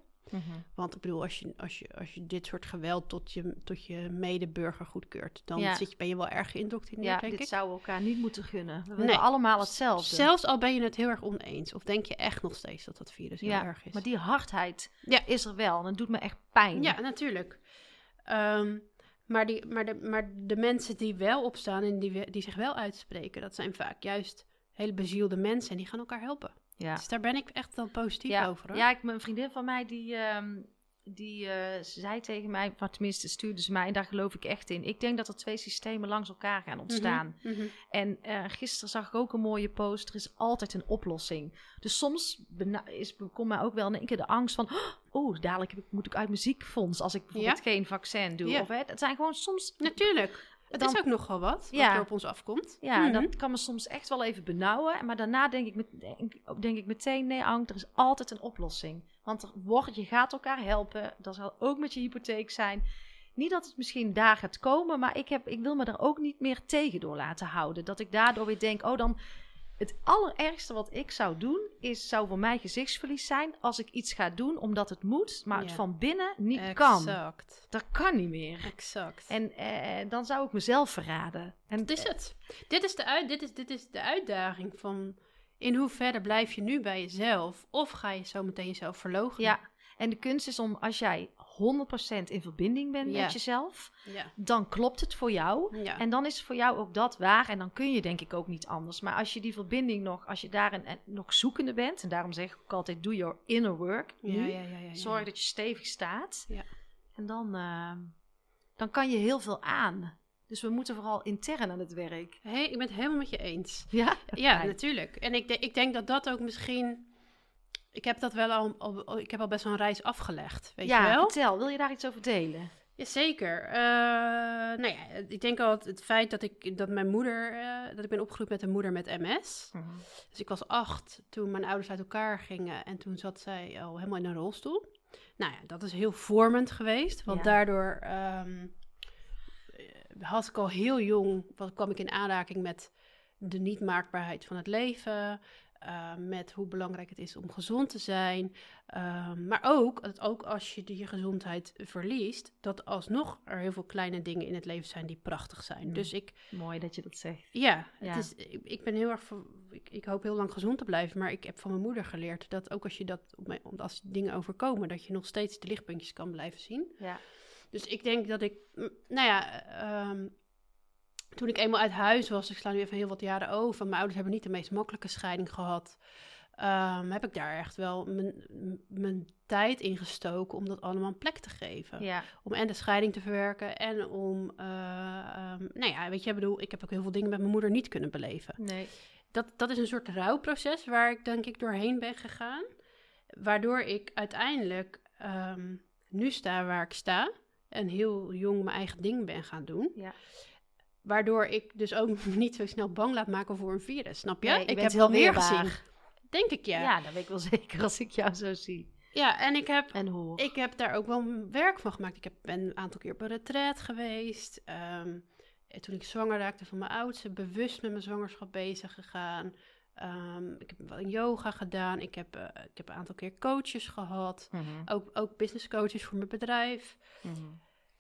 Want ik bedoel, als je, als je, als je dit soort geweld tot je, tot je medeburger goedkeurt, dan Ja. zit je, ben je wel erg geïndoctrineerd, Ja, denk dit ik. zouden we elkaar niet moeten gunnen. We willen Nee. allemaal hetzelfde. Zelfs al ben je het heel erg oneens, of denk je echt nog steeds dat dat virus heel erg is. maar die hardheid Ja. is er wel. En dat doet me echt pijn. Ja, natuurlijk. Ehm, maar, die, maar, de, maar de mensen die wel opstaan en die, die zich wel uitspreken, dat zijn vaak juist hele bezielde mensen en die gaan elkaar helpen. Ja. Dus daar ben ik echt wel positief ja. over. Hoor. Ja, ik, een vriendin van mij die, ehm, die eh, zei tegen mij, of tenminste stuurde ze mij, en daar geloof ik echt in. Ik denk dat er twee systemen langs elkaar gaan ontstaan. Mhm, mhm. En eh, gisteren zag ik ook een mooie post. Er is altijd een oplossing. Dus soms is, komt mij ook wel in één keer de angst van... Oeh, dadelijk moet ik uit muziekfonds als ik bijvoorbeeld geen vaccin doe. Ja. Of, hè, het zijn gewoon soms... Natuurlijk. Het Dan- is ook nogal wat, wat er op ons afkomt. Ja, Mhm. dat kan me soms echt wel even benauwen. Maar daarna denk ik, met, denk, denk ik meteen... Nee, Ank, er is altijd een oplossing. Want er wordt, je gaat elkaar helpen. Dat zal ook met je hypotheek zijn. Niet dat het misschien daar gaat komen, maar ik, heb, ik wil me er ook niet meer tegen door laten houden. Dat ik daardoor weer denk, oh dan... Het allerergste wat ik zou doen, is, zou voor mij gezichtsverlies zijn als ik iets ga doen omdat het moet, maar het van binnen niet kan. Exact. Dat kan niet meer. Exact. En eh, dan zou ik mezelf verraden. En Dit is het. Dit is, de uit, dit, is, dit is de uitdaging van in hoeverre blijf je nu bij jezelf of ga je zo meteen jezelf verlogen? Ja, en de kunst is om als jij 100% in verbinding bent Ja. met jezelf, Ja. dan klopt het voor jou. ja. En dan is voor jou ook dat waar. En dan kun je denk ik ook niet anders. Maar als je die verbinding nog, als je daarin en nog zoekende bent. En daarom zeg ik ook altijd, do your inner work. ja, nu. ja, ja, ja, ja. Zorg dat je stevig staat. Ja. En dan, eh, dan kan je heel veel aan. Dus we moeten vooral intern aan het werk. Hey, ik ben het helemaal met je eens. Ja, Ja, natuurlijk. En ik, de- ik denk dat dat ook misschien. Ik heb dat wel al, al- ik heb al best wel een reis afgelegd, weet ja je wel? vertel. Wil je daar iets over delen? Jazeker. Eh nou ja, ik denk al het, het feit dat ik dat mijn moeder, eh, dat ik ben opgegroeid met een moeder met MS. Dus ik was acht toen mijn ouders uit elkaar gingen en toen zat zij al helemaal in een rolstoel. Nou ja, dat is heel vormend geweest. Want Ja. daardoor eh, had ik al heel jong, wat kwam ik in aanraking met de niet maakbaarheid van het leven. Eh, met hoe belangrijk het is om gezond te zijn. Ehm, maar ook, dat ook als je je gezondheid verliest, dat alsnog er heel veel kleine dingen in het leven zijn die prachtig zijn. Mm. Dus ik, Mooi dat je dat zegt. ja, Ja. Het is, ik, ik ben heel erg ik, ik hoop heel lang gezond te blijven, maar ik heb van mijn moeder geleerd dat ook als je dat, als dingen overkomen, dat je nog steeds de lichtpuntjes kan blijven zien. Ja. Dus ik denk dat ik, nou ja, ehm, toen ik eenmaal uit huis was, ik sla nu even heel wat jaren over, mijn ouders hebben niet de meest makkelijke scheiding gehad. ehm, heb ik daar echt wel mijn, tijd in gestoken om dat allemaal een plek te geven. Ja. Om en de scheiding te verwerken en om, ehm, nou ja, weet je, ik bedoel, ik heb ook heel veel dingen met mijn moeder niet kunnen beleven. Nee. Dat, dat is een soort rouwproces waar ik denk ik doorheen ben gegaan. Waardoor ik uiteindelijk ehm, nu sta waar ik sta. En heel jong mijn eigen ding ben gaan doen. Ja. Waardoor ik dus ook niet zo snel bang laat maken voor een virus. Snap je? Nee, je ik heb heel wel meer gezien. Denk ik ja. Ja. ja. dat weet ik wel zeker als ik jou zo zie. en ik heb En hoor. Ik heb daar ook wel werk van gemaakt. Ik heb, ben een aantal keer op een retreat geweest. Ehm, en toen ik zwanger raakte van mijn oudste, bewust met mijn zwangerschap bezig gegaan. Ehm, ik heb wel yoga gedaan. Ik heb, eh, ik heb een aantal keer coaches gehad. Mhm. Ook, ook business coaches voor mijn bedrijf. Mhm.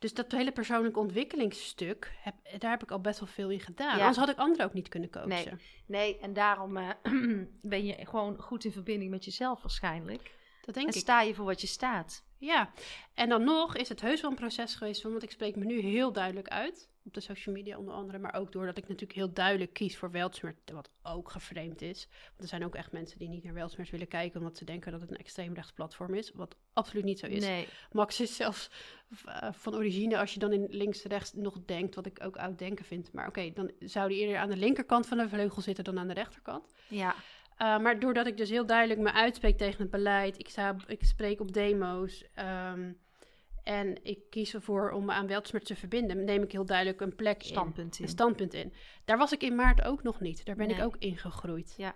Dus dat hele persoonlijke ontwikkelingsstuk, heb, daar heb ik al best wel veel in gedaan. Ja. Anders had ik anderen ook niet kunnen coachen. Nee. Nee, en daarom eh, ben je gewoon goed in verbinding met jezelf waarschijnlijk. Dat denk en ik. sta je voor wat je staat. Ja, en dan nog is het heus wel een proces geweest, want ik spreek me nu heel duidelijk uit. Op de social media onder andere, maar ook doordat ik natuurlijk heel duidelijk kies voor Weltsmert, wat ook geframed is. Want er zijn ook echt mensen die niet naar Weltsmert willen kijken, omdat ze denken dat het een extreemrechts platform is, wat absoluut niet zo is. Nee. Max is zelfs eh, van origine, als je dan in links-rechts nog denkt, wat ik ook oud denken vind. Maar oké, dan zou die eerder aan de linkerkant van de vleugel zitten dan aan de rechterkant. Ja. Uh, maar doordat ik dus heel duidelijk me uitspreek tegen het beleid, ik, sta, ik spreek op demo's ehm, en ik kies ervoor om me aan Weltsmert te verbinden, neem ik heel duidelijk een plek Standpunt in, in. een standpunt in. Daar was ik in maart ook nog niet. Daar ben ik ook ingegroeid. Ja.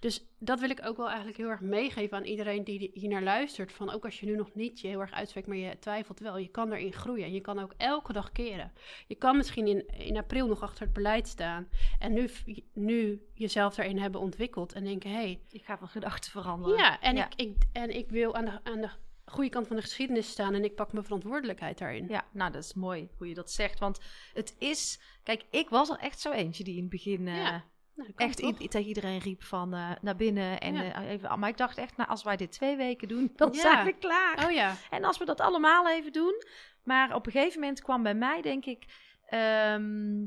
Dus dat wil ik ook wel eigenlijk heel erg meegeven aan iedereen die hier naar luistert. Van ook als je nu nog niet je heel erg uitspreekt, maar je twijfelt wel. Je kan erin groeien en je kan ook elke dag keren. Je kan misschien in, in april nog achter het beleid staan. En nu, nu jezelf daarin hebben ontwikkeld. En denken, hé, hey, Ik ga van gedachten veranderen. ja, en, Ja. Ik, ik, en ik wil aan de, aan de goede kant van de geschiedenis staan. En ik pak mijn verantwoordelijkheid daarin. Ja, nou dat is mooi hoe je dat zegt. Want het is... Kijk, ik was er echt zo eentje die in het begin... eh, Ja, Nou, echt tegen iedereen riep van eh, naar binnen. En, Ja. eh, even, maar ik dacht echt, nou, als wij dit twee weken doen, dan Ja. zijn we klaar. Oh ja, En als we dat allemaal even doen. Maar op een gegeven moment kwam bij mij, denk ik. ehm,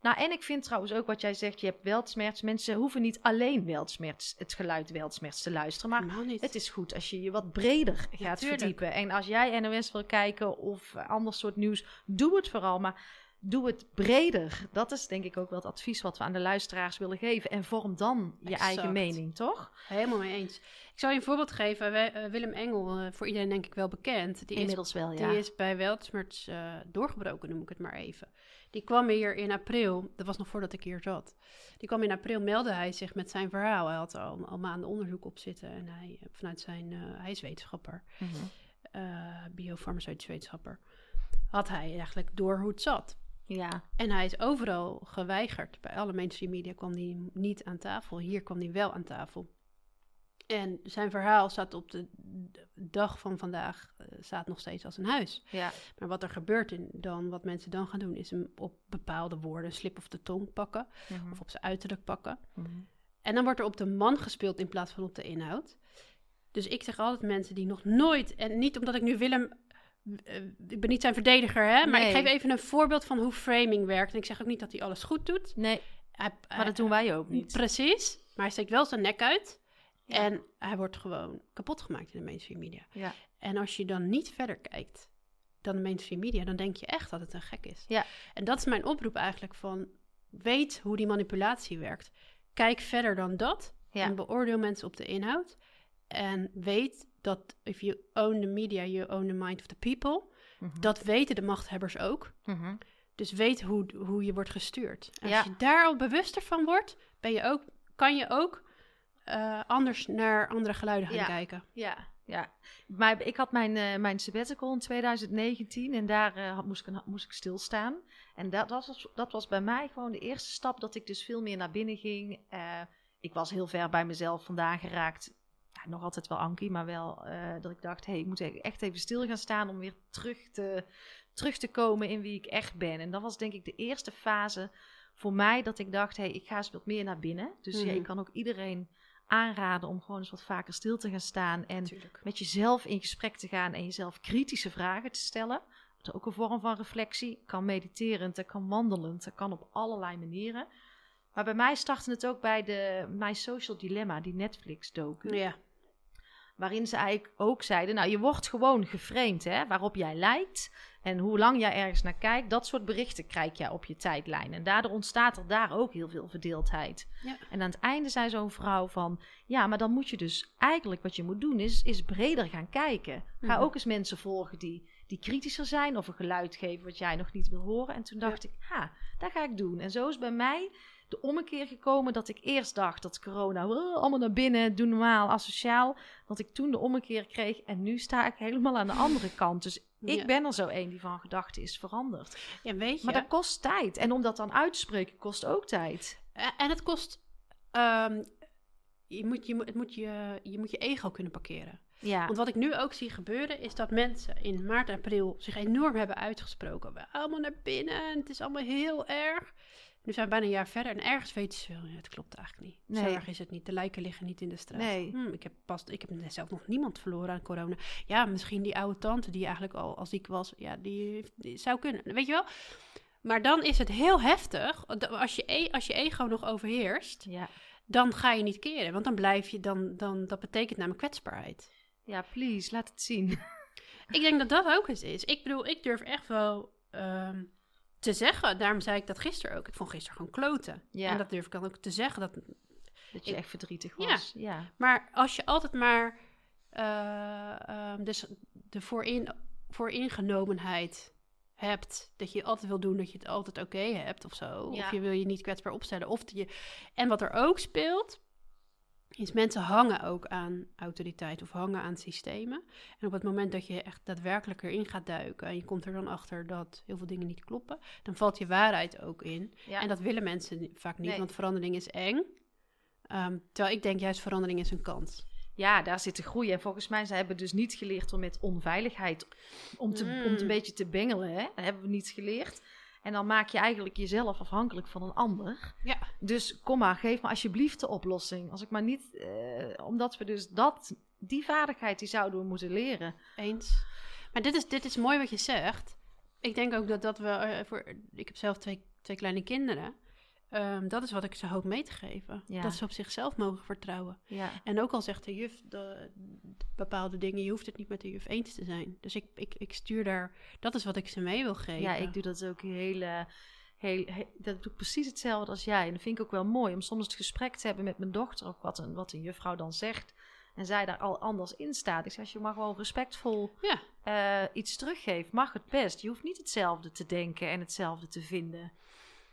nou, en ik vind trouwens ook wat jij zegt: je hebt weltsmerts. Mensen hoeven niet alleen weltsmerts, het geluid weltsmerts te luisteren. Maar het is goed als je je wat breder gaat tuurlijk. verdiepen. En als jij NOS wil kijken of ander soort nieuws, doe het vooral. Maar doe het breder. Dat is denk ik ook wel het advies wat we aan de luisteraars willen geven. En vorm dan je Exact. eigen mening, toch? Helemaal mee eens. Ik zal je een voorbeeld geven. Eh, Willem Engel, eh, voor iedereen denk ik wel bekend. Die is Inmiddels wel, ja. Die is bij Weltsmerts eh, doorgebroken, noem ik het maar even. Die kwam hier in april, dat was nog voordat ik hier zat. Die kwam in april, meldde hij zich met zijn verhaal. Hij had al, al maanden onderzoek op zitten en hij, vanuit zijn, eh, hij is wetenschapper, eh biofarmaceutisch wetenschapper, had hij eigenlijk door hoe het zat. Ja, En hij is overal geweigerd. Bij alle mainstream media kwam hij niet aan tafel. Hier kwam hij wel aan tafel. En zijn verhaal staat op de dag van vandaag eh, staat nog steeds als een huis. ja. Maar wat er gebeurt in, dan, wat mensen dan gaan doen, is hem op bepaalde woorden slip of de tong pakken. Mhm. Of op zijn uiterlijk pakken. Mhm. En dan wordt er op de man gespeeld in plaats van op de inhoud. Dus ik zeg altijd mensen die nog nooit, en niet omdat ik nu Willem, ik ben niet zijn verdediger, hè, maar Nee. ik geef even een voorbeeld van hoe framing werkt. En ik zeg ook niet dat hij alles goed doet. Nee, Hij, maar dat doen wij ook niet. Precies, maar hij steekt wel zijn nek uit. Ja. En hij wordt gewoon kapot gemaakt in de mainstream media. Ja. En als je dan niet verder kijkt dan de mainstream media, dan denk je echt dat het een gek is. Ja. En dat is mijn oproep eigenlijk van, weet hoe die manipulatie werkt. Kijk verder dan dat Ja. en beoordeel mensen op de inhoud. En weet dat if you own the media, you own the mind of the people. Mhm. Dat weten de machthebbers ook. Mhm. Dus weet hoe, hoe je wordt gestuurd. En Ja. Als je daar al bewuster van wordt, ben je ook, kan je ook eh, anders naar andere geluiden gaan Ja. kijken. Ja, ja. Maar ik had mijn, eh, mijn sabbatical in 2019 en daar eh, had- moest, ik, moest ik stilstaan. En dat was, dat was bij mij gewoon de eerste stap dat ik dus veel meer naar binnen ging. Ik was heel ver bij mezelf vandaan geraakt. Ja, nog altijd wel Ankie, maar wel eh, dat ik dacht, hé, hey, ik moet e- echt even stil gaan staan om weer terug te, terug te komen in wie ik echt ben. En dat was denk ik de eerste fase voor mij dat ik dacht, hé, hey, ik ga eens wat meer naar binnen. Dus ja, Mhm. ik kan ook iedereen aanraden om gewoon eens wat vaker stil te gaan staan en met jezelf in gesprek te gaan en jezelf kritische vragen te stellen. Dat is ook een vorm van reflectie. Kan mediterend, dat kan wandelend, dat kan op allerlei manieren. Maar bij mij startte het ook bij de My Social Dilemma, die Netflix-docu. Ja. Waarin ze eigenlijk ook zeiden, nou je wordt gewoon geframed hè, waarop jij lijkt. En hoe lang jij ergens naar kijkt, dat soort berichten krijg jij op je tijdlijn. En daardoor ontstaat er daar ook heel veel verdeeldheid. Ja. En aan het einde zei zo'n vrouw van, ja, maar dan moet je dus eigenlijk wat je moet doen is, is breder gaan kijken. Ga Mhm. ook eens mensen volgen die, die kritischer zijn of een geluid geven wat jij nog niet wil horen. En toen dacht ik, ha, dat ga ik doen. En zo is bij mij de ommekeer gekomen dat ik eerst dacht dat corona oh, allemaal naar binnen, doe normaal, asociaal. Dat ik toen de ommekeer kreeg en nu sta ik helemaal aan de andere kant. Dus ik Ja. ben er zo een die van gedachten is veranderd. ja, weet je. Maar dat kost tijd. En om dat dan uit te spreken kost ook tijd. Eh, En het kost. ehm, je, moet, je, moet- het moet je, je moet je ego kunnen parkeren. Ja, Want wat ik nu ook zie gebeuren, is dat mensen in maart en april zich enorm hebben uitgesproken. We allemaal naar binnen, en het is allemaal heel erg. Nu zijn we bijna een jaar verder en ergens weten ze wel, ja, het klopt eigenlijk niet. Zo Nee. erg is het niet. De lijken liggen niet in de straat. Nee. Hm, ik heb pas, ik heb zelf nog niemand verloren aan corona. Ja, misschien die oude tante die eigenlijk al als ziek was, ja, die, die zou kunnen. Weet je wel? Maar dan is het heel heftig, als je, e- als je ego nog overheerst, ja. dan ga je niet keren. Want dan blijf je, dan, dan, dat betekent namelijk kwetsbaarheid. ja, please, laat het zien. Ik denk dat dat ook eens is. Ik bedoel, ik durf echt wel ehm, te zeggen. Daarom zei ik dat gisteren ook. Ik vond gisteren gewoon kloten. Ja. En dat durf ik dan ook te zeggen. Dat, Dat je Ik- echt verdrietig was. Ja. maar als je altijd maar eh, ehm, dus de voorin, vooringenomenheid hebt, dat je altijd wil doen dat je het altijd oké hebt of zo. Ja. Of je wil je niet kwetsbaar opstellen. Of je, en wat er ook speelt, is mensen hangen ook aan autoriteit of hangen aan systemen. En op het moment dat je echt daadwerkelijk erin gaat duiken en je komt er dan achter dat heel veel dingen niet kloppen, dan valt je waarheid ook in. Ja. En dat willen mensen vaak niet, Nee. want verandering is eng. Ehm, terwijl ik denk juist verandering is een kans. ja, daar zit de groei. En volgens mij, ze hebben dus niet geleerd om met onveiligheid, om, te, Mm. om het een beetje te bengelen. Hè? Dat hebben we niet geleerd. En dan maak je eigenlijk jezelf afhankelijk van een ander. Ja. Dus kom maar, geef me alsjeblieft de oplossing. Als ik maar niet, eh, omdat we dus dat, die vaardigheid, die zouden we moeten leren. Eens. Maar dit is, dit is mooi wat je zegt. Ik denk ook dat, dat we eh, voor. Ik heb zelf twee, twee kleine kinderen. Ehm, dat is wat ik ze hoop mee te geven. Ja. Dat ze op zichzelf mogen vertrouwen. Ja. En ook al zegt de juf de, de bepaalde dingen, je hoeft het niet met de juf eens te zijn. Dus ik, ik, ik stuur daar. Dat is wat ik ze mee wil geven. Ja, ik doe dat ook heel, eh, heel, heel- dat doe ik precies hetzelfde als jij. En dat vind ik ook wel mooi om soms het gesprek te hebben met mijn dochter, ook wat een, wat een juffrouw dan zegt. En zij daar al anders in staat. Ik zeg, als je maar gewoon respectvol Ja. eh, iets teruggeeft, mag het best. Je hoeft niet hetzelfde te denken en hetzelfde te vinden.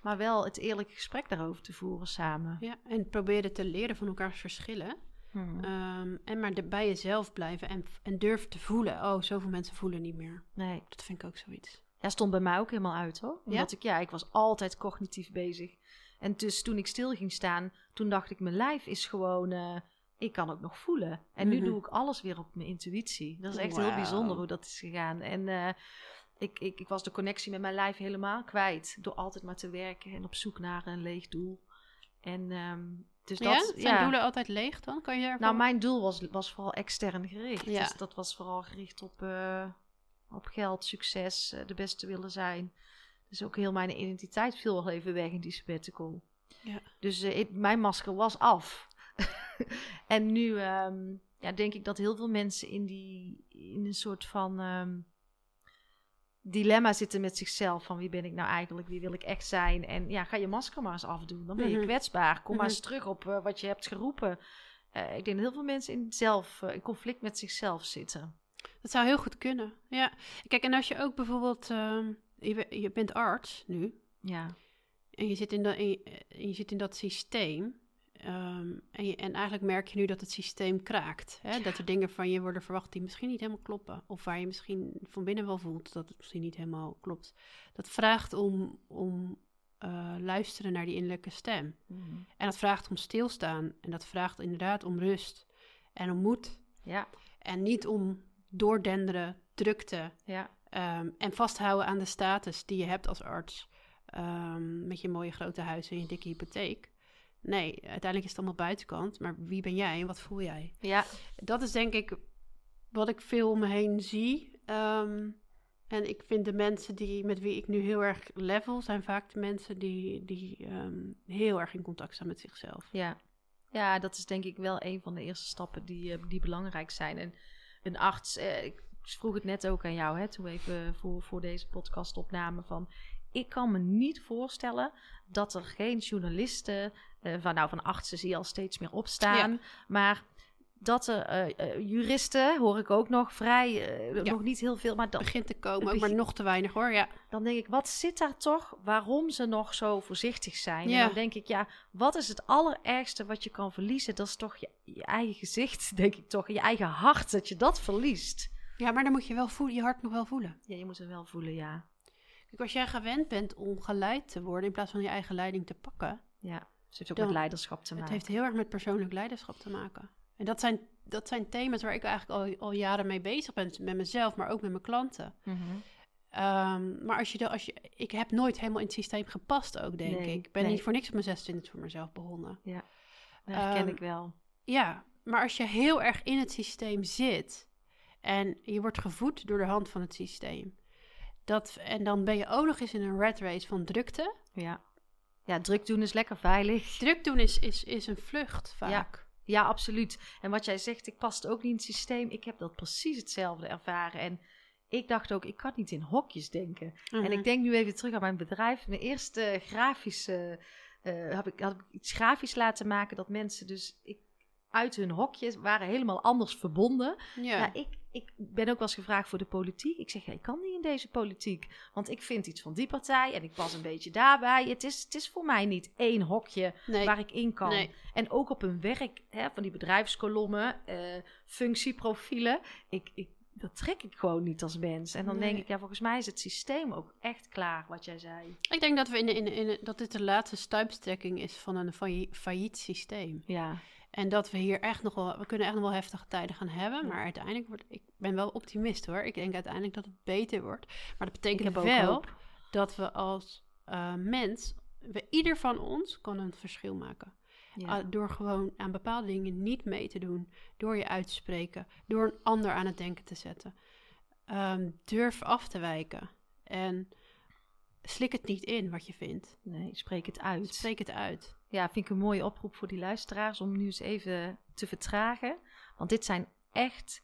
Maar wel het eerlijke gesprek daarover te voeren samen. Ja, en proberen te leren van elkaars verschillen. Hmm. Ehm, en maar de, bij jezelf blijven en, en durf te voelen. Oh, zoveel mensen voelen niet meer. Nee. Dat vind ik ook zoiets. Ja, stond bij mij ook helemaal uit hoor. Omdat ik, ja, ik was altijd cognitief bezig. En dus toen ik stil ging staan, toen dacht ik, mijn lijf is gewoon, eh, ik kan ook nog voelen. En nu Mhm. doe ik alles weer op mijn intuïtie. Dat is echt heel bijzonder hoe dat is gegaan. En eh, ik, ik, ik was de connectie met mijn lijf helemaal kwijt. Door altijd maar te werken en op zoek naar een leeg doel. En ehm, dus ja? dat, Zijn doelen altijd leeg dan? Kan je nou, mijn doel was, was vooral extern gericht. Ja. Dus dat was vooral gericht op, eh, op geld, succes, eh, de beste willen zijn. Dus ook heel mijn identiteit viel wel even weg in die sabbatical. Ja. Dus eh, ik- mijn masker was af. en nu ehm, ja, denk ik dat heel veel mensen in, die, in een soort van ehm, dilemma zitten met zichzelf. Van wie ben ik nou eigenlijk, wie wil ik echt zijn? En ja, ga je masker maar eens afdoen. Dan ben je Mhm. kwetsbaar. Kom maar Mhm. eens terug op eh, wat je hebt geroepen. Eh, ik denk dat heel veel mensen in, zelf, eh, in conflict met zichzelf zitten. Dat zou heel goed kunnen. Ja. Kijk, en als je ook bijvoorbeeld... ehm, je, je bent arts nu. Ja, En je zit in, dat en je zit in dat systeem. Ehm, en, je, en eigenlijk merk je nu dat het systeem kraakt. Hè? Dat er dingen van je worden verwacht die misschien niet helemaal kloppen. Of waar je misschien van binnen wel voelt dat het misschien niet helemaal klopt. Dat vraagt om, om eh, luisteren naar die innerlijke stem. Mhm. En dat vraagt om stilstaan. En dat vraagt inderdaad om rust en om moed. Ja, En niet om doordenderen, drukte ja, ehm, en vasthouden aan de status die je hebt als arts. ehm, met je mooie grote huis en je dikke hypotheek. Nee, uiteindelijk is het allemaal buitenkant. Maar wie ben jij en wat voel jij? ja, Dat is denk ik wat ik veel om me heen zie. Ehm, en ik vind de mensen die, met wie ik nu heel erg level, zijn vaak de mensen die, die ehm, heel erg in contact staan met zichzelf. ja. Ja, dat is denk ik wel een van de eerste stappen die, eh, die belangrijk zijn. En een arts, eh, ik vroeg het net ook aan jou, hè, toen we even voor, voor deze podcast opnamen van... Ik kan me niet voorstellen dat er geen journalisten, eh, van, nou van artsen zie je al steeds meer opstaan, maar dat er eh, eh, juristen, hoor ik ook nog, vrij, Ja. nog niet heel veel, maar dan, begint te komen, maar nog te weinig hoor. Ja, dan denk ik, wat zit daar toch waarom ze nog zo voorzichtig zijn? Ja. En dan denk ik, ja, wat is het allerergste wat je kan verliezen? Dat is toch je, je eigen gezicht, denk ik toch, je eigen hart, dat je dat verliest. ja maar dan moet je wel voelen, je hart nog wel voelen. Ja, je moet het wel voelen, ja. Kijk, als jij gewend bent om geleid te worden in plaats van je eigen leiding te pakken, Ja, het heeft ook Dan- met leiderschap te het maken. heeft heel erg met persoonlijk leiderschap te maken. En dat zijn, dat zijn thema's waar ik eigenlijk al, al jaren mee bezig ben, met mezelf, maar ook met mijn klanten. Mhm. Ehm, maar als je, de, als je, ik heb nooit helemaal in het systeem gepast ook, denk Nee, ik. Ik ben nee. niet voor niks op mijn 26 voor mezelf begonnen. Dat herken Ehm, ik wel. Ja, maar als je heel erg in het systeem zit en je wordt gevoed door de hand van het systeem, dat, en dan ben je ook nog eens in een rat race van drukte. Ja. ja, druk doen is lekker veilig. Druk doen is, is, is een vlucht vaak. Ja, absoluut. En wat jij zegt, ik past ook niet in het systeem. Ik heb dat precies hetzelfde ervaren. En ik dacht ook, ik kan niet in hokjes denken. En Mhm. ik denk nu even terug aan mijn bedrijf. Mijn eerste grafische, eh heb ik, had ik iets grafisch laten maken dat mensen dus ik, uit hun hokjes waren helemaal anders verbonden. ja. Ja, ik, ik ben ook wel eens gevraagd voor de politiek. Ik zeg, ja, ik kan niet in deze politiek. Want ik vind iets van die partij en ik pas een beetje daarbij. Het is, het is voor mij niet één hokje nee. waar ik in kan. Nee. En ook op een werk, hè, van die bedrijfskolommen, eh, functieprofielen. Ik, ik, dat trek ik gewoon niet als mens. En dan denk ik, ja, volgens mij is het systeem ook echt klaar, wat jij zei. Ik denk dat, we in, in, in, dat dit de laatste stuipstrekking is van een failli- failliet systeem. Ja, En dat we hier echt nog wel, we kunnen echt nog wel heftige tijden gaan hebben. Maar uiteindelijk wordt, ik ben wel optimist hoor. Ik denk uiteindelijk dat het beter wordt. Maar dat betekent wel hoop. dat we als eh, mens, we, ieder van ons kan een verschil maken. Ja. Ah, door gewoon aan bepaalde dingen niet mee te doen. Door je uit te spreken. Door een ander aan het denken te zetten. Ehm, durf af te wijken. En slik het niet in wat je vindt. nee, spreek het uit. Spreek het uit. Ja, vind ik een mooie oproep voor die luisteraars om nu eens even te vertragen. Want dit zijn echt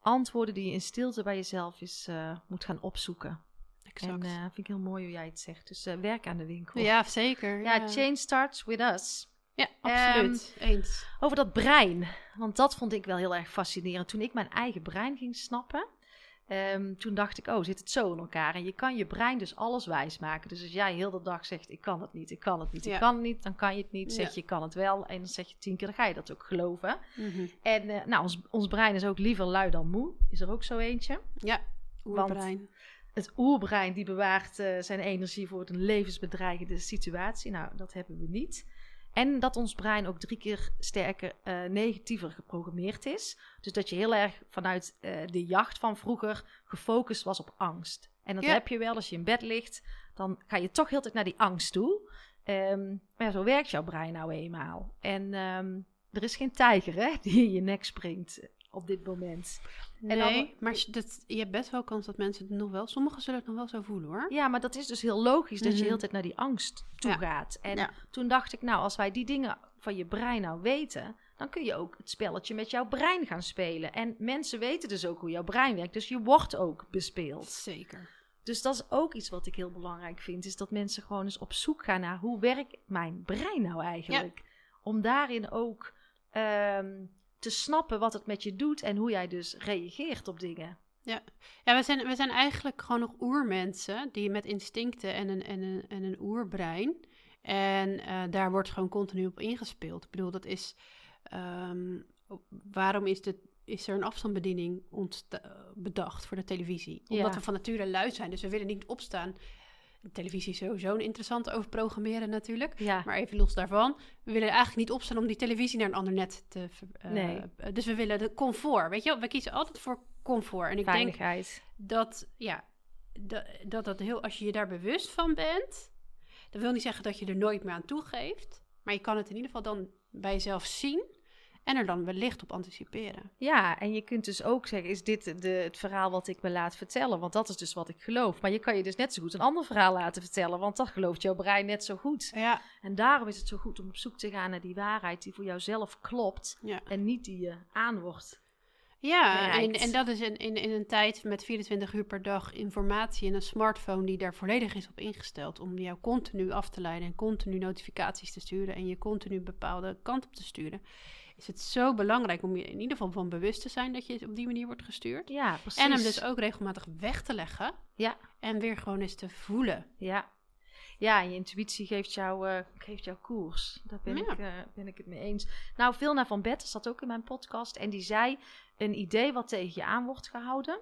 antwoorden die je in stilte bij jezelf eens eh, moet gaan opzoeken. Exact. En eh, vind ik heel mooi hoe jij het zegt. Dus eh, werk aan de winkel. ja, zeker. ja, change starts with us. Ja, absoluut. Eens. Over dat brein. Want dat vond ik wel heel erg fascinerend. Toen ik mijn eigen brein ging snappen. Ehm, toen dacht ik, oh, zit het zo in elkaar? En je kan je brein dus alles wijs maken. Dus als jij heel de dag zegt, ik kan het niet, ik kan het niet, Ja. ik kan het niet, dan kan je het niet. Zeg Ja. je, ik kan het wel. En dan zeg je tien keer, dan ga je dat ook geloven. Mhm. En eh, nou, ons, ons brein is ook liever lui dan moe. Is er ook zo eentje. Ja, Want- oerbrein. Het oerbrein die bewaart eh, zijn energie voor een levensbedreigende situatie. Nou, dat hebben we niet. En dat ons brein ook drie keer sterker eh, negatiever geprogrammeerd is. Dus dat je heel erg vanuit eh, de jacht van vroeger gefocust was op angst. En dat Ja. heb je wel als je in bed ligt. Dan ga je toch heel tijd naar die angst toe. Ehm, maar ja, zo werkt jouw brein nou eenmaal. En ehm, er is geen tijger hè, die in je nek springt op dit moment. En Nee, dan- maar dat, je hebt best wel kans dat mensen het nog wel... Sommigen zullen het nog wel zo voelen, hoor. Ja, maar dat is dus heel logisch dat je Mhm. heel de tijd naar die angst toe Ja. gaat. En Ja. toen dacht ik, nou, als wij die dingen van je brein nou weten, dan kun je ook het spelletje met jouw brein gaan spelen. En mensen weten dus ook hoe jouw brein werkt, dus je wordt ook bespeeld. Zeker. Dus dat is ook iets wat ik heel belangrijk vind, is dat mensen gewoon eens op zoek gaan naar hoe werkt mijn brein nou eigenlijk? Om daarin ook ehm, te snappen wat het met je doet en hoe jij dus reageert op dingen. Ja, we zijn, we zijn eigenlijk gewoon nog oermensen die met instincten en een, en een, en een oerbrein. En eh, daar wordt gewoon continu op ingespeeld. Ik bedoel, dat is. ehm, waarom is, de, is er een afstandsbediening bedacht voor de televisie? Omdat Ja. we van nature lui zijn, dus we willen niet opstaan. Televisie is sowieso een interessante over programmeren natuurlijk. Ja. Maar even los daarvan, we willen eigenlijk niet opstaan om die televisie naar een ander net te... Nee. eh, dus we willen de comfort, weet je wel? We kiezen altijd voor comfort. En ik denk dat, ja, dat, dat dat heel, als je je daar bewust van bent, dat wil niet zeggen dat je er nooit meer aan toegeeft, maar je kan het in ieder geval dan bij jezelf zien en er dan wellicht op anticiperen. Ja, en je kunt dus ook zeggen, is dit de, het verhaal wat ik me laat vertellen? Want dat is dus wat ik geloof. Maar je kan je dus net zo goed een ander verhaal laten vertellen, want dat gelooft jouw brein net zo goed. Ja, En daarom is het zo goed om op zoek te gaan naar die waarheid die voor jouzelf klopt ja. en niet die je aan wordt. Ja, en, en dat is in, in, in een tijd met 24 uur per dag informatie en een smartphone die daar volledig is op ingesteld om jou continu af te leiden en continu notificaties te sturen en je continu bepaalde kant op te sturen, is het zo belangrijk om je in ieder geval van bewust te zijn dat je op die manier wordt gestuurd. Ja, precies. En hem dus ook regelmatig weg te leggen. Ja. En weer gewoon eens te voelen. Ja. Ja, je intuïtie geeft jou, eh, geeft jou koers. Daar ben, Ja. ik, eh, ben ik het mee eens. Nou, Vilna van Betten zat ook in mijn podcast. En die zei, een idee wat tegen je aan wordt gehouden...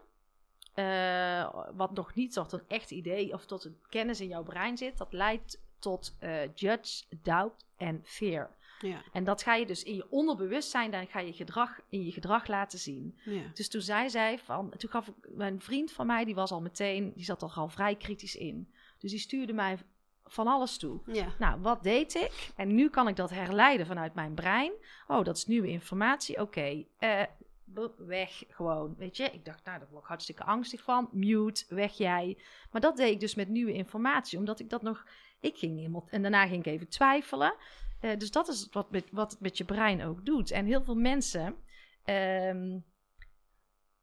eh, wat nog niet tot een echt idee of tot een kennis in jouw brein zit... dat leidt tot judge, doubt en fear. Ja. En dat ga je dus in je onderbewustzijn... dan ga je gedrag in je gedrag laten zien. ja. Dus toen zei zij van, toen gaf ik mijn vriend van mij, die was al meteen, die zat er al vrij kritisch in. Dus die stuurde mij van alles toe. Ja. Nou, wat deed ik? En nu kan ik dat herleiden vanuit mijn brein. Oh, dat is nieuwe informatie. Oké, eh, weg gewoon. Weet je, ik dacht, nou, daar word ik hartstikke angstig van. Mute, weg jij. Maar dat deed ik dus met nieuwe informatie, omdat ik dat nog, ik ging helemaal, en daarna ging ik even twijfelen. Eh, dus dat is wat, met, wat het met je brein ook doet. En heel veel mensen. ehm,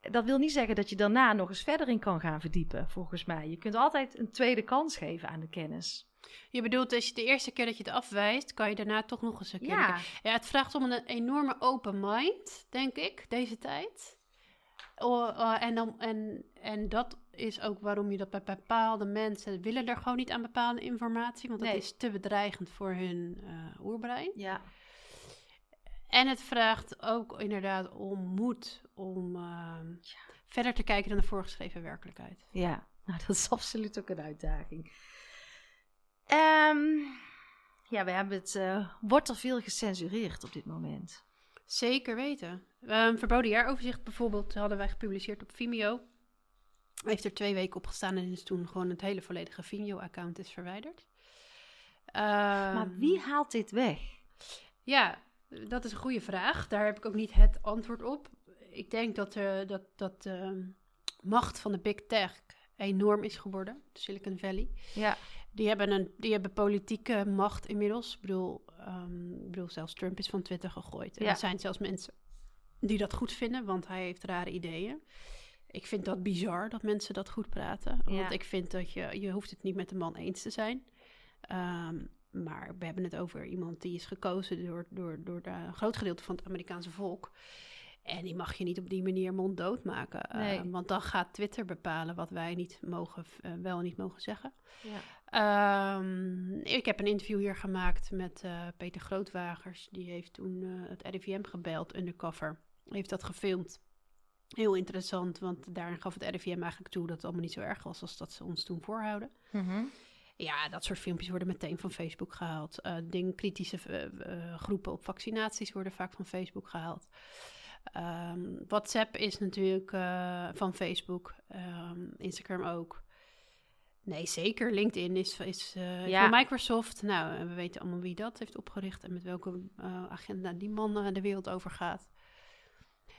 dat wil niet zeggen dat je daarna nog eens verder in kan gaan verdiepen, volgens mij. Je kunt altijd een tweede kans geven aan de kennis. Je bedoelt, als je de eerste keer dat je het afwijst, kan je daarna toch nog eens een keer... Ja, Ja, het vraagt om een enorme open mind, denk ik, deze tijd. Oh, oh, en, dan, en, en dat is ook waarom je dat bij bepaalde mensen willen er gewoon niet aan bepaalde informatie, want dat is te bedreigend voor hun eh, oerbrein. ja, En het vraagt ook inderdaad om moed om ehm, verder te kijken dan de voorgeschreven werkelijkheid. ja. Nou, dat is absoluut ook een uitdaging. Ehm, ja, we hebben het. eh, wordt er veel gecensureerd op dit moment? Zeker weten. Ehm verboden jaaroverzicht bijvoorbeeld hadden wij gepubliceerd op Vimeo. Heeft er twee weken op gestaan en is toen gewoon het hele volledige Vimeo-account is verwijderd. Ehm, maar wie haalt dit weg? Ja, dat is een goede vraag. Daar heb ik ook niet het antwoord op. Ik denk dat, eh, dat, dat de macht van de big tech enorm is geworden, de Silicon Valley. Ja, Die hebben, een, die hebben politieke macht inmiddels. Ik bedoel, ehm, ik bedoel, zelfs Trump is van Twitter gegooid. En Ja. er zijn zelfs mensen die dat goed vinden, want hij heeft rare ideeën. Ik vind dat bizar dat mensen dat goed praten. Ja. Want ik vind dat je, je hoeft het niet met de man eens te zijn. Ehm, maar we hebben het over iemand die is gekozen door, door, door de, een groot gedeelte van het Amerikaanse volk. En die mag je niet op die manier monddood maken. Eh, want dan gaat Twitter bepalen wat wij niet mogen, eh, wel en niet mogen zeggen. ja. Ehm, ik heb een interview hier gemaakt met eh, Peter Grootwagers. Die heeft toen het RIVM gebeld, undercover. Heeft dat gefilmd. Heel interessant, want daarin gaf het RIVM eigenlijk toe dat het allemaal niet zo erg was als dat ze ons toen voorhouden. Mhm. Ja, dat soort filmpjes worden meteen van Facebook gehaald. Eh ding, kritische eh, eh, groepen op vaccinaties worden vaak van Facebook gehaald. Ehm, WhatsApp is natuurlijk van Facebook. Ehm, Instagram ook. Nee, zeker. LinkedIn is, is Ja. van Microsoft. Nou, we weten allemaal wie dat heeft opgericht en met welke agenda die man de wereld over gaat.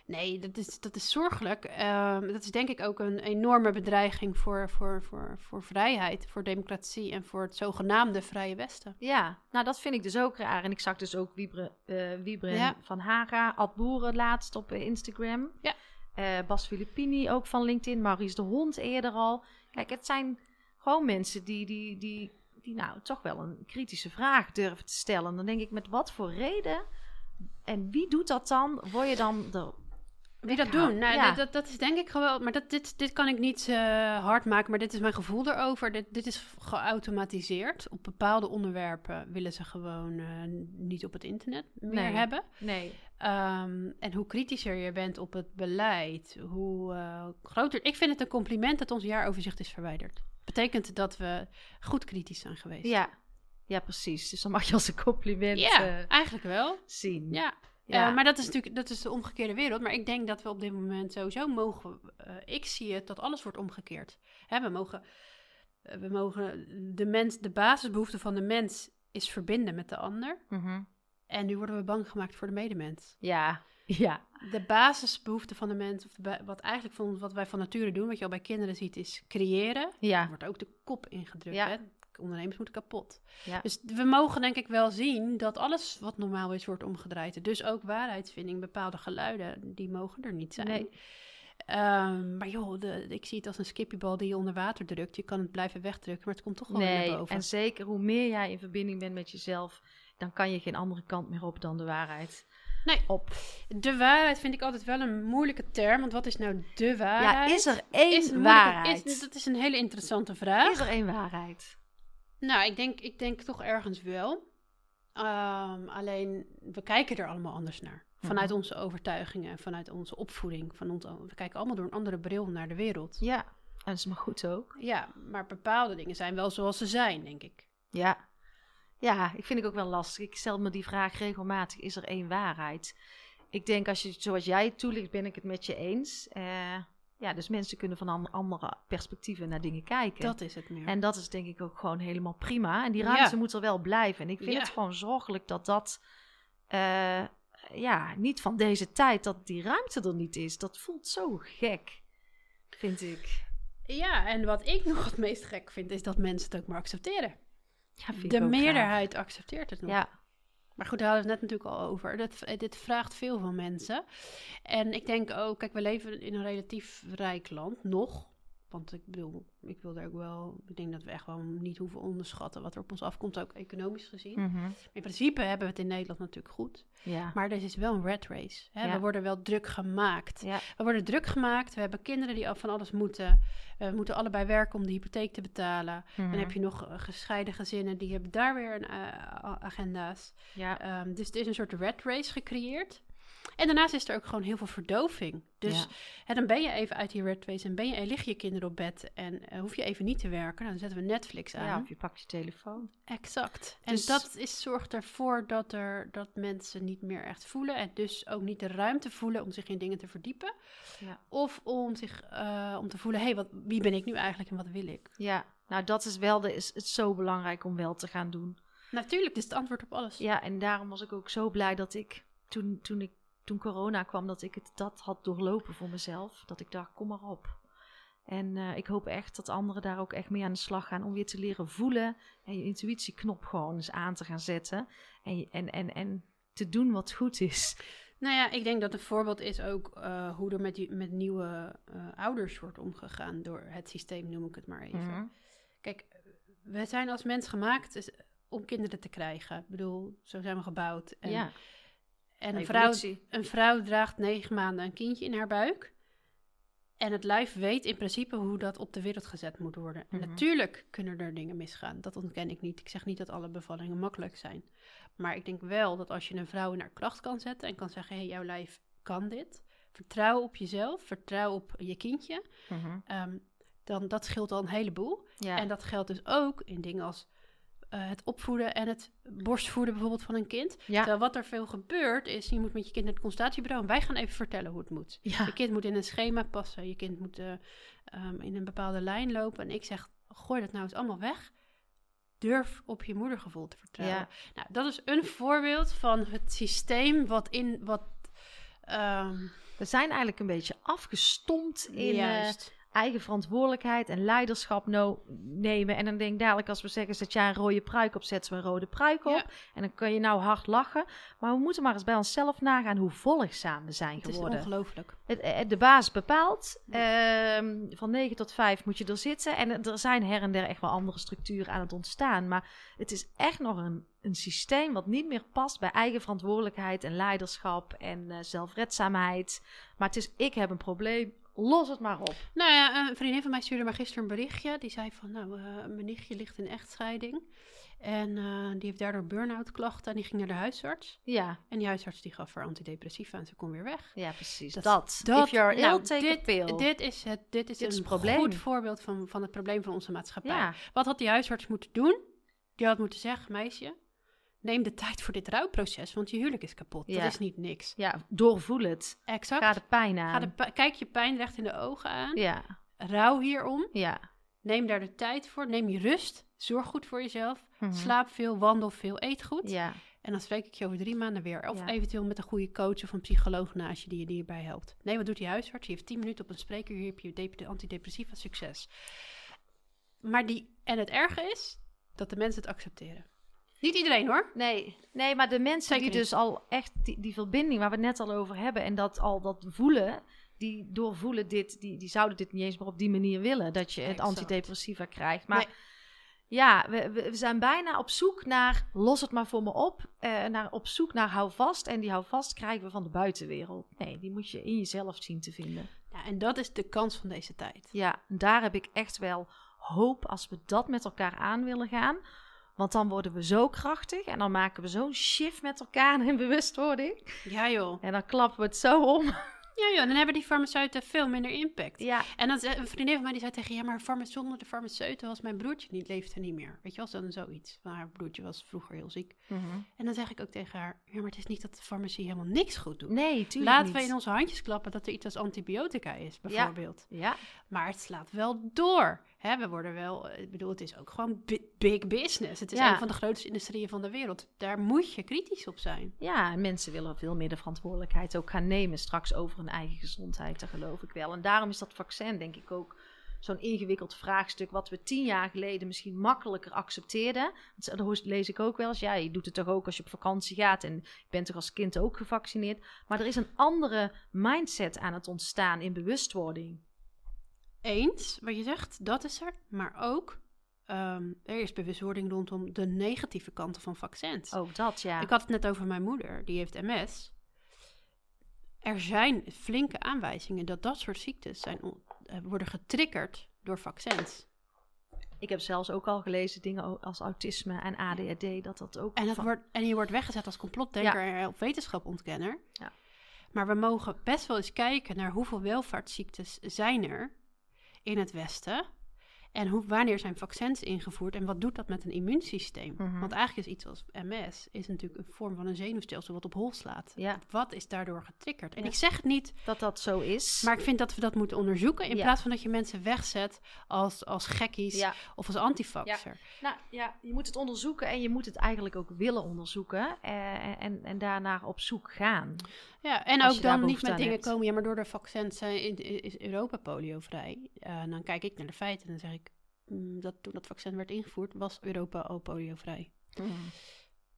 Nee, dat is, dat is zorgelijk. Ehm, dat is denk ik ook een enorme bedreiging voor, voor, voor, voor vrijheid, voor democratie en voor het zogenaamde Vrije Westen. Ja, nou dat vind ik dus ook raar. En ik zag dus ook Wibre, eh Wiebren Ja. van Haga, Ad Boeren laatst op eh, Instagram. Ja. Eh, Bas Filippini ook van LinkedIn, Maurice de Hond eerder al. Kijk, het zijn gewoon mensen die, die, die, die nou toch wel een kritische vraag durven te stellen. Dan denk ik, met wat voor reden en wie doet dat dan? Word je dan er Wie dat doen? Nou, Ja. dat, dat, dat is denk ik gewoon... Maar dat, dit, dit kan ik niet eh, hard maken, maar dit is mijn gevoel erover. Dit, dit is geautomatiseerd. Op bepaalde onderwerpen willen ze gewoon eh, niet op het internet meer Nee. hebben. Nee. Ehm, en hoe kritischer je bent op het beleid, hoe eh, groter... Ik vind het een compliment dat ons jaaroverzicht is verwijderd. Betekent dat we goed kritisch zijn geweest. Ja. ja, precies. Dus dan mag je als een compliment Ja, eigenlijk wel. zien. Ja. Ja. Eh, maar dat is natuurlijk dat is de omgekeerde wereld. Maar ik denk dat we op dit moment sowieso mogen. eh, ik zie het dat alles wordt omgekeerd. Hè, we mogen. eh, we mogen de mens, de basisbehoefte van de mens is verbinden met de ander. Mhm. En nu worden we bang gemaakt voor de medemens. ja. ja. De basisbehoefte van de mens, wat eigenlijk van, wat wij van nature doen, wat je al bij kinderen ziet, is creëren. Er Ja. wordt ook de kop ingedrukt. Ja. Hè? Ondernemers moeten kapot. Ja. Dus we mogen denk ik wel zien dat alles wat normaal is, wordt omgedraaid. Dus ook waarheidsvinding, bepaalde geluiden, die mogen er niet zijn. Nee. Ehm, maar joh, de, ik zie het als een skippiebal die je onder water drukt. Je kan het blijven wegdrukken, maar het komt toch weer Nee, naar boven. en zeker hoe meer jij in verbinding bent met jezelf, dan kan je geen andere kant meer op dan de waarheid. Nee. Op. De waarheid vind ik altijd wel een moeilijke term, want wat is nou de waarheid? Ja, is er één Is waarheid? is- dat is een hele interessante vraag. Is er één waarheid? Nou, ik denk, ik denk toch ergens wel. Ehm, alleen, we kijken er allemaal anders naar. Vanuit Mhm. onze overtuigingen, vanuit onze opvoeding. Van ons, we kijken allemaal door een andere bril naar de wereld. Ja, en dat is maar goed ook. Ja, maar bepaalde dingen zijn wel zoals ze zijn, denk ik. Ja. Ja, ik vind het ook wel lastig. Ik stel me die vraag regelmatig: is er één waarheid? Ik denk, als je zoals jij het toelicht, ben ik het met je eens. Eh, ja, dus mensen kunnen van an- andere perspectieven naar dingen kijken. Dat is het meer. En dat is denk ik ook gewoon helemaal prima. En die Ja. ruimte moet er wel blijven. En ik vind Ja. het gewoon zorgelijk dat dat, eh, ja, niet van deze tijd, dat die ruimte er niet is. Dat voelt zo gek, vind ik. Ja, en wat ik nog het meest gek vind, is dat mensen het ook maar accepteren. Ja, De graag. meerderheid accepteert het nog. Ja, Maar goed, daar hadden we het net natuurlijk al over. Dat, eh, dit vraagt veel van mensen. En ik denk ook, kijk, we leven in een relatief rijk land, nog. Want ik bedoel, ik wil daar ook wel, ik denk dat we echt wel niet hoeven onderschatten wat er op ons afkomt, ook economisch gezien. Mhm. In principe hebben we het in Nederland natuurlijk goed. ja. Maar er is wel een rat race. Hè? Ja. We worden wel druk gemaakt. ja. We worden druk gemaakt. We hebben kinderen die van alles moeten. We moeten allebei werken om de hypotheek te betalen. Mhm. Dan heb je nog eh, gescheiden gezinnen, die hebben daar weer een, eh, agenda's. ja. Ehm, dus er is een soort rat race gecreëerd. En daarnaast is er ook gewoon heel veel verdoving. Dus Ja. hè, dan ben je even uit die rat race en ben je, en lig je kinderen op bed en eh, hoef je even niet te werken. Dan zetten we Netflix aan. ja, of je pakt je telefoon. Exact. En Dus- dat is, zorgt ervoor dat, er, dat mensen niet meer echt voelen en dus ook niet de ruimte voelen om zich in dingen te verdiepen. Ja. Of om, zich, eh, om te voelen, hé, hey, wie ben ik nu eigenlijk en wat wil ik? Ja, nou dat is wel de, is het zo belangrijk om wel te gaan doen. Natuurlijk, dit is het antwoord op alles. Ja, en daarom was ik ook zo blij dat ik toen, toen, ik, toen corona kwam, dat ik het, dat had doorlopen voor mezelf. Dat ik dacht, kom maar op. En eh, ik hoop echt dat anderen daar ook echt mee aan de slag gaan om weer te leren voelen. En je intuïtieknop gewoon eens aan te gaan zetten. En, en, en, en te doen wat goed is. Nou ja, ik denk dat een voorbeeld is ook eh, hoe er met, die, met nieuwe eh, ouders wordt omgegaan door het systeem, noem ik het maar even. Mhm. Kijk, we zijn als mens gemaakt om kinderen te krijgen. Ik bedoel, zo zijn we gebouwd. En, ja, en een, vrouw, een vrouw draagt negen maanden een kindje in haar buik. En het lijf weet in principe hoe dat op de wereld gezet moet worden. En Mhm. natuurlijk kunnen er dingen misgaan. Dat ontken ik niet. Ik zeg niet dat alle bevallingen makkelijk zijn. Maar ik denk wel dat als je een vrouw in haar kracht kan zetten en kan zeggen: hé, hey, jouw lijf kan dit. Vertrouw op jezelf, vertrouw op je kindje. Mhm. ehm, dan dat scheelt al een heleboel. ja. En dat geldt dus ook in dingen als eh, het opvoeden en het borstvoeden bijvoorbeeld van een kind. ja. Terwijl wat er veel gebeurt is, je moet met je kind naar het consultatiebureau en wij gaan even vertellen hoe het moet. ja. Je kind moet in een schema passen, je kind moet eh, ehm, in een bepaalde lijn lopen. En ik zeg, gooi dat nou eens allemaal weg. Durf op je moedergevoel te vertrouwen. Ja. Nou, dat is een voorbeeld van het systeem wat in wat... ehm, We zijn eigenlijk een beetje afgestompt in... eh, juist. Eigen verantwoordelijkheid en leiderschap no nemen. En dan denk ik dadelijk als we zeggen, zet jij een rode pruik op, zet ze een rode pruik op. Ja. En dan kun je nou hard lachen. Maar we moeten maar eens bij onszelf nagaan hoe volgzaam we zijn Het is geworden. ongelooflijk. Het, eh, de baas bepaalt. ehm, van 9 tot 5 moet je er zitten. En er zijn her en der echt wel andere structuren aan het ontstaan. Maar het is echt nog een, een systeem wat niet meer past bij eigen verantwoordelijkheid en leiderschap en eh, zelfredzaamheid. Maar het is, ik heb een probleem, los het maar op. Nou ja, een vriendin van mij stuurde maar gisteren een berichtje. Die zei van, nou, eh, mijn nichtje ligt in echtscheiding. En eh, die heeft daardoor burn-out klachten. En die ging naar de huisarts. Ja, En die huisarts die gaf haar antidepressiva en ze kon weer weg. ja precies. Dat- Dat. dat- ill, nou, dit. Dit is, het, dit is Dit een probleem. goed voorbeeld van, van het probleem van onze maatschappij. ja, Wat had die huisarts moeten doen? Die had moeten zeggen, meisje, neem de tijd voor dit rouwproces, want je huwelijk is kapot. Ja. Dat is niet niks. ja, doorvoel het. Exact. Ga de pijn aan. Ga de kijk je pijn recht in de ogen aan. Ja, Rouw hierom. ja. Neem daar de tijd voor. Neem je rust. Zorg goed voor jezelf. Mhm. Slaap veel, wandel veel, eet goed. Ja, En dan spreek ik je over drie maanden weer. Of Ja. eventueel met een goede coach of een psycholoog naast je die je hierbij helpt. Nee, wat doet die huisarts? Die heeft tien minuten op een spreker. Hier heb je de antidepressiva. Succes. Maar die... En het erge is dat de mensen het accepteren. Niet iedereen hoor. Nee, nee, maar de mensen Zeker die niet. dus al echt die, die verbinding waar we het net al over hebben en dat al dat voelen, die doorvoelen dit, die, die zouden dit niet eens meer op die manier willen, dat je het Exact. antidepressiva krijgt. Maar Nee. ja, we, we we zijn bijna op zoek naar los het maar voor me op, eh, naar, op zoek naar hou vast en die hou vast krijgen we van de buitenwereld. Nee, die moet je in jezelf zien te vinden. Ja, en dat is de kans van deze tijd. Ja, daar heb ik echt wel hoop als we dat met elkaar aan willen gaan. Want dan worden we zo krachtig en dan maken we zo'n shift met elkaar in bewustwording. Ja joh. En dan klappen we het zo om. Ja joh, dan hebben die farmaceuten veel minder impact. Ja, En dan een vriendin van mij die zei tegen ja, maar zonder de farmaceuten was mijn broertje niet, leefde niet meer. Weet je wel, dan zoiets. Maar haar broertje was vroeger heel ziek. En dan zeg ik ook tegen haar, ja, maar het is niet dat de farmacie helemaal niks goed doet. nee, tuurlijk Laten niet. we in onze handjes klappen dat er iets als antibiotica is, bijvoorbeeld. Ja, Maar het slaat wel door. Hè, we worden wel, eh, ik bedoel, het is ook gewoon bi- big business. Het is Ja. een van de grootste industrieën van de wereld. Daar moet je kritisch op zijn. ja, en mensen willen veel meer de verantwoordelijkheid ook gaan nemen straks over hun eigen gezondheid, dat geloof ik wel. En daarom is dat vaccin denk ik ook zo'n ingewikkeld vraagstuk wat we tien jaar geleden misschien makkelijker accepteerden. Dat lees ik ook wel eens. Ja, je doet het toch ook als je op vakantie gaat en je bent toch als kind ook gevaccineerd. Maar er is een andere mindset aan het ontstaan in bewustwording. Eens, wat je zegt, dat is er. Maar ook, ehm, er is bewustwording rondom de negatieve kanten van vaccins. Ook dat, ja. Ik had het net over mijn moeder, die heeft MS. Er zijn flinke aanwijzingen dat dat soort ziektes zijn, eh, worden getriggerd door vaccins. Ik heb zelfs ook al gelezen dingen als autisme en ADHD, dat dat ook... En, dat van- wordt, en je wordt weggezet als complotdenker of wetenschapontkenner. Ja. Maar we mogen best wel eens kijken naar hoeveel welvaartsziektes zijn er in het Westen. En hoe, wanneer zijn vaccins ingevoerd en wat doet dat met een immuunsysteem? Mhm. Want eigenlijk is iets als MS is natuurlijk een vorm van een zenuwstelsel wat op hol slaat. Ja, Wat is daardoor getriggerd? En Ja. ik zeg het niet, dat dat zo is. maar ik vind dat we dat moeten onderzoeken. In Ja. plaats van dat je mensen wegzet als, als gekkies of als antifaxer. Nou ja, je moet het onderzoeken en je moet het eigenlijk ook willen onderzoeken. eh, en, en daarnaar op zoek gaan. Ja, en ook dan niet met dingen hebt. komen. Ja, maar door de vaccins zijn, in- is Europa poliovrij. Eh, dan kijk ik naar de feiten en dan zeg ik... mm, dat toen dat vaccin werd ingevoerd, was Europa al poliovrij.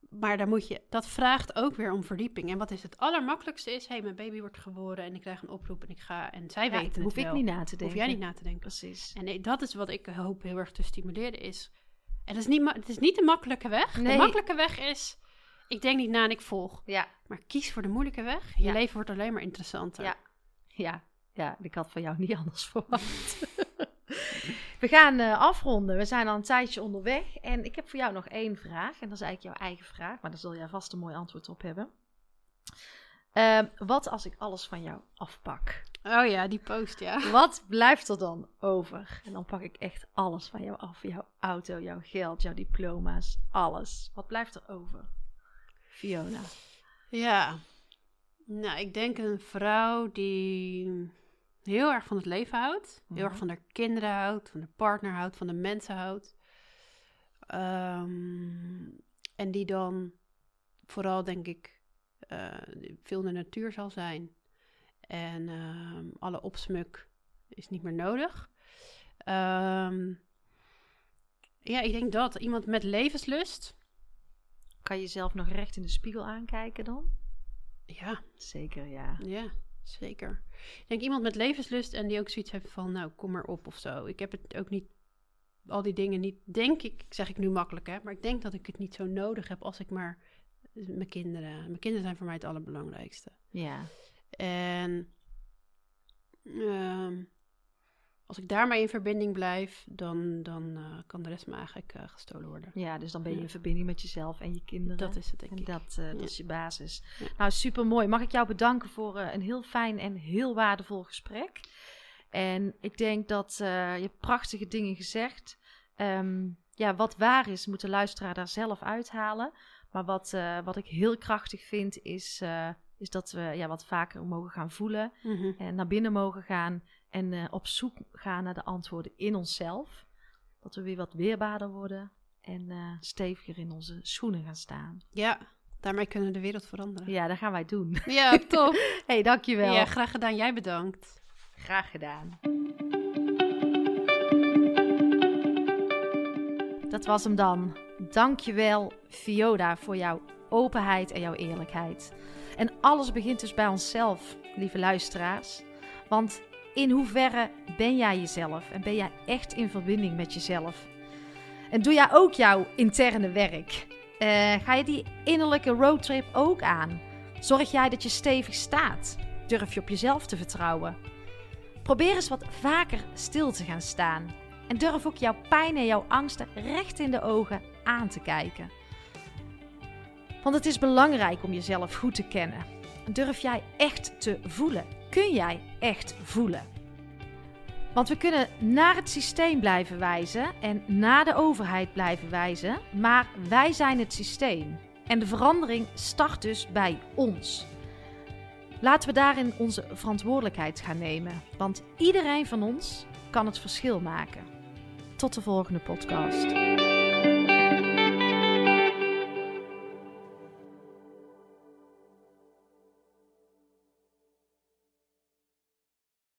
Maar daar moet je, dat vraagt ook weer om verdieping. En wat is het allermakkelijkste is... hé, hey, mijn baby wordt geboren en ik krijg een oproep en ik ga... en zij Ja, weten het hoef ik wel. niet na te denken. Hoef jij niet na te denken. Precies. En nee, dat is wat ik hoop heel erg te stimuleren is... En dat is niet, het is niet de makkelijke weg. Nee. De makkelijke weg is... Ik denk niet na en ik volg. Ja, Maar kies voor de moeilijke weg. Je Ja. leven wordt alleen maar interessanter. Ja. ja, ja, ik had van jou niet anders verwacht. We gaan eh, afronden. We zijn al een tijdje onderweg. En ik heb voor jou nog één vraag. En dat is eigenlijk jouw eigen vraag. Maar daar zul jij vast een mooi antwoord op hebben. Ehm, wat als ik alles van jou afpak? Oh ja, die post, ja. Wat blijft er dan over? En dan pak ik echt alles van jou af. Jouw auto, jouw geld, jouw diploma's, alles. Wat blijft er over? Fiona. Ja. Nou, ik denk een vrouw die heel erg van het leven houdt. Heel Mhm. erg van haar kinderen houdt, van de partner houdt, van de mensen houdt. Ehm, en die dan vooral, denk ik, eh, veel in de natuur zal zijn. En ehm, alle opsmuk is niet meer nodig. Ehm, ja, ik denk dat iemand met levenslust. Kan je jezelf nog recht in de spiegel aankijken dan? Ja, Zeker, ja. ja, zeker. Ik denk iemand met levenslust en die ook zoiets heeft van, nou, kom maar op of zo. Ik heb het ook niet, al die dingen niet, denk ik, zeg ik nu makkelijk hè, maar ik denk dat ik het niet zo nodig heb als ik maar mijn kinderen, mijn kinderen zijn voor mij het allerbelangrijkste. Ja. En ehm, als ik daarmee in verbinding blijf, dan, dan eh, kan de rest me eigenlijk eh, gestolen worden. Ja, dus dan ben je Ja. in verbinding met jezelf en je kinderen. Dat is het, denk En ik. dat, eh, dat is je basis. Ja. Nou, super mooi. Mag ik jou bedanken voor een heel fijn en heel waardevol gesprek. En ik denk dat je prachtige dingen gezegd. Ehm, ja, wat waar is, moet de luisteraar daar zelf uithalen. Maar wat, wat ik heel krachtig vind, is, is dat we ja, wat vaker mogen gaan voelen. Mhm. En naar binnen mogen gaan. En eh, op zoek gaan naar de antwoorden in onszelf. Dat we weer wat weerbaarder worden. En eh, steviger in onze schoenen gaan staan. Ja, daarmee kunnen we de wereld veranderen. Ja, dat gaan wij doen. Ja, top. hey, dankjewel. Ja, graag gedaan. Jij bedankt. Graag gedaan. Dat was hem dan. Dankjewel, Vioda, voor jouw openheid en jouw eerlijkheid. En alles begint dus bij onszelf, lieve luisteraars. Want in hoeverre ben jij jezelf en ben jij echt in verbinding met jezelf? En doe jij ook jouw interne werk? Eh, ga je die innerlijke roadtrip ook aan? Zorg jij dat je stevig staat? Durf je op jezelf te vertrouwen? Probeer eens wat vaker stil te gaan staan. En durf ook jouw pijn en jouw angsten recht in de ogen aan te kijken. Want het is belangrijk om jezelf goed te kennen. Durf jij echt te voelen? Kun jij echt voelen? Want we kunnen naar het systeem blijven wijzen en naar de overheid blijven wijzen, maar wij zijn het systeem. En de verandering start dus bij ons. Laten we daarin onze verantwoordelijkheid gaan nemen, want iedereen van ons kan het verschil maken. Tot de volgende podcast.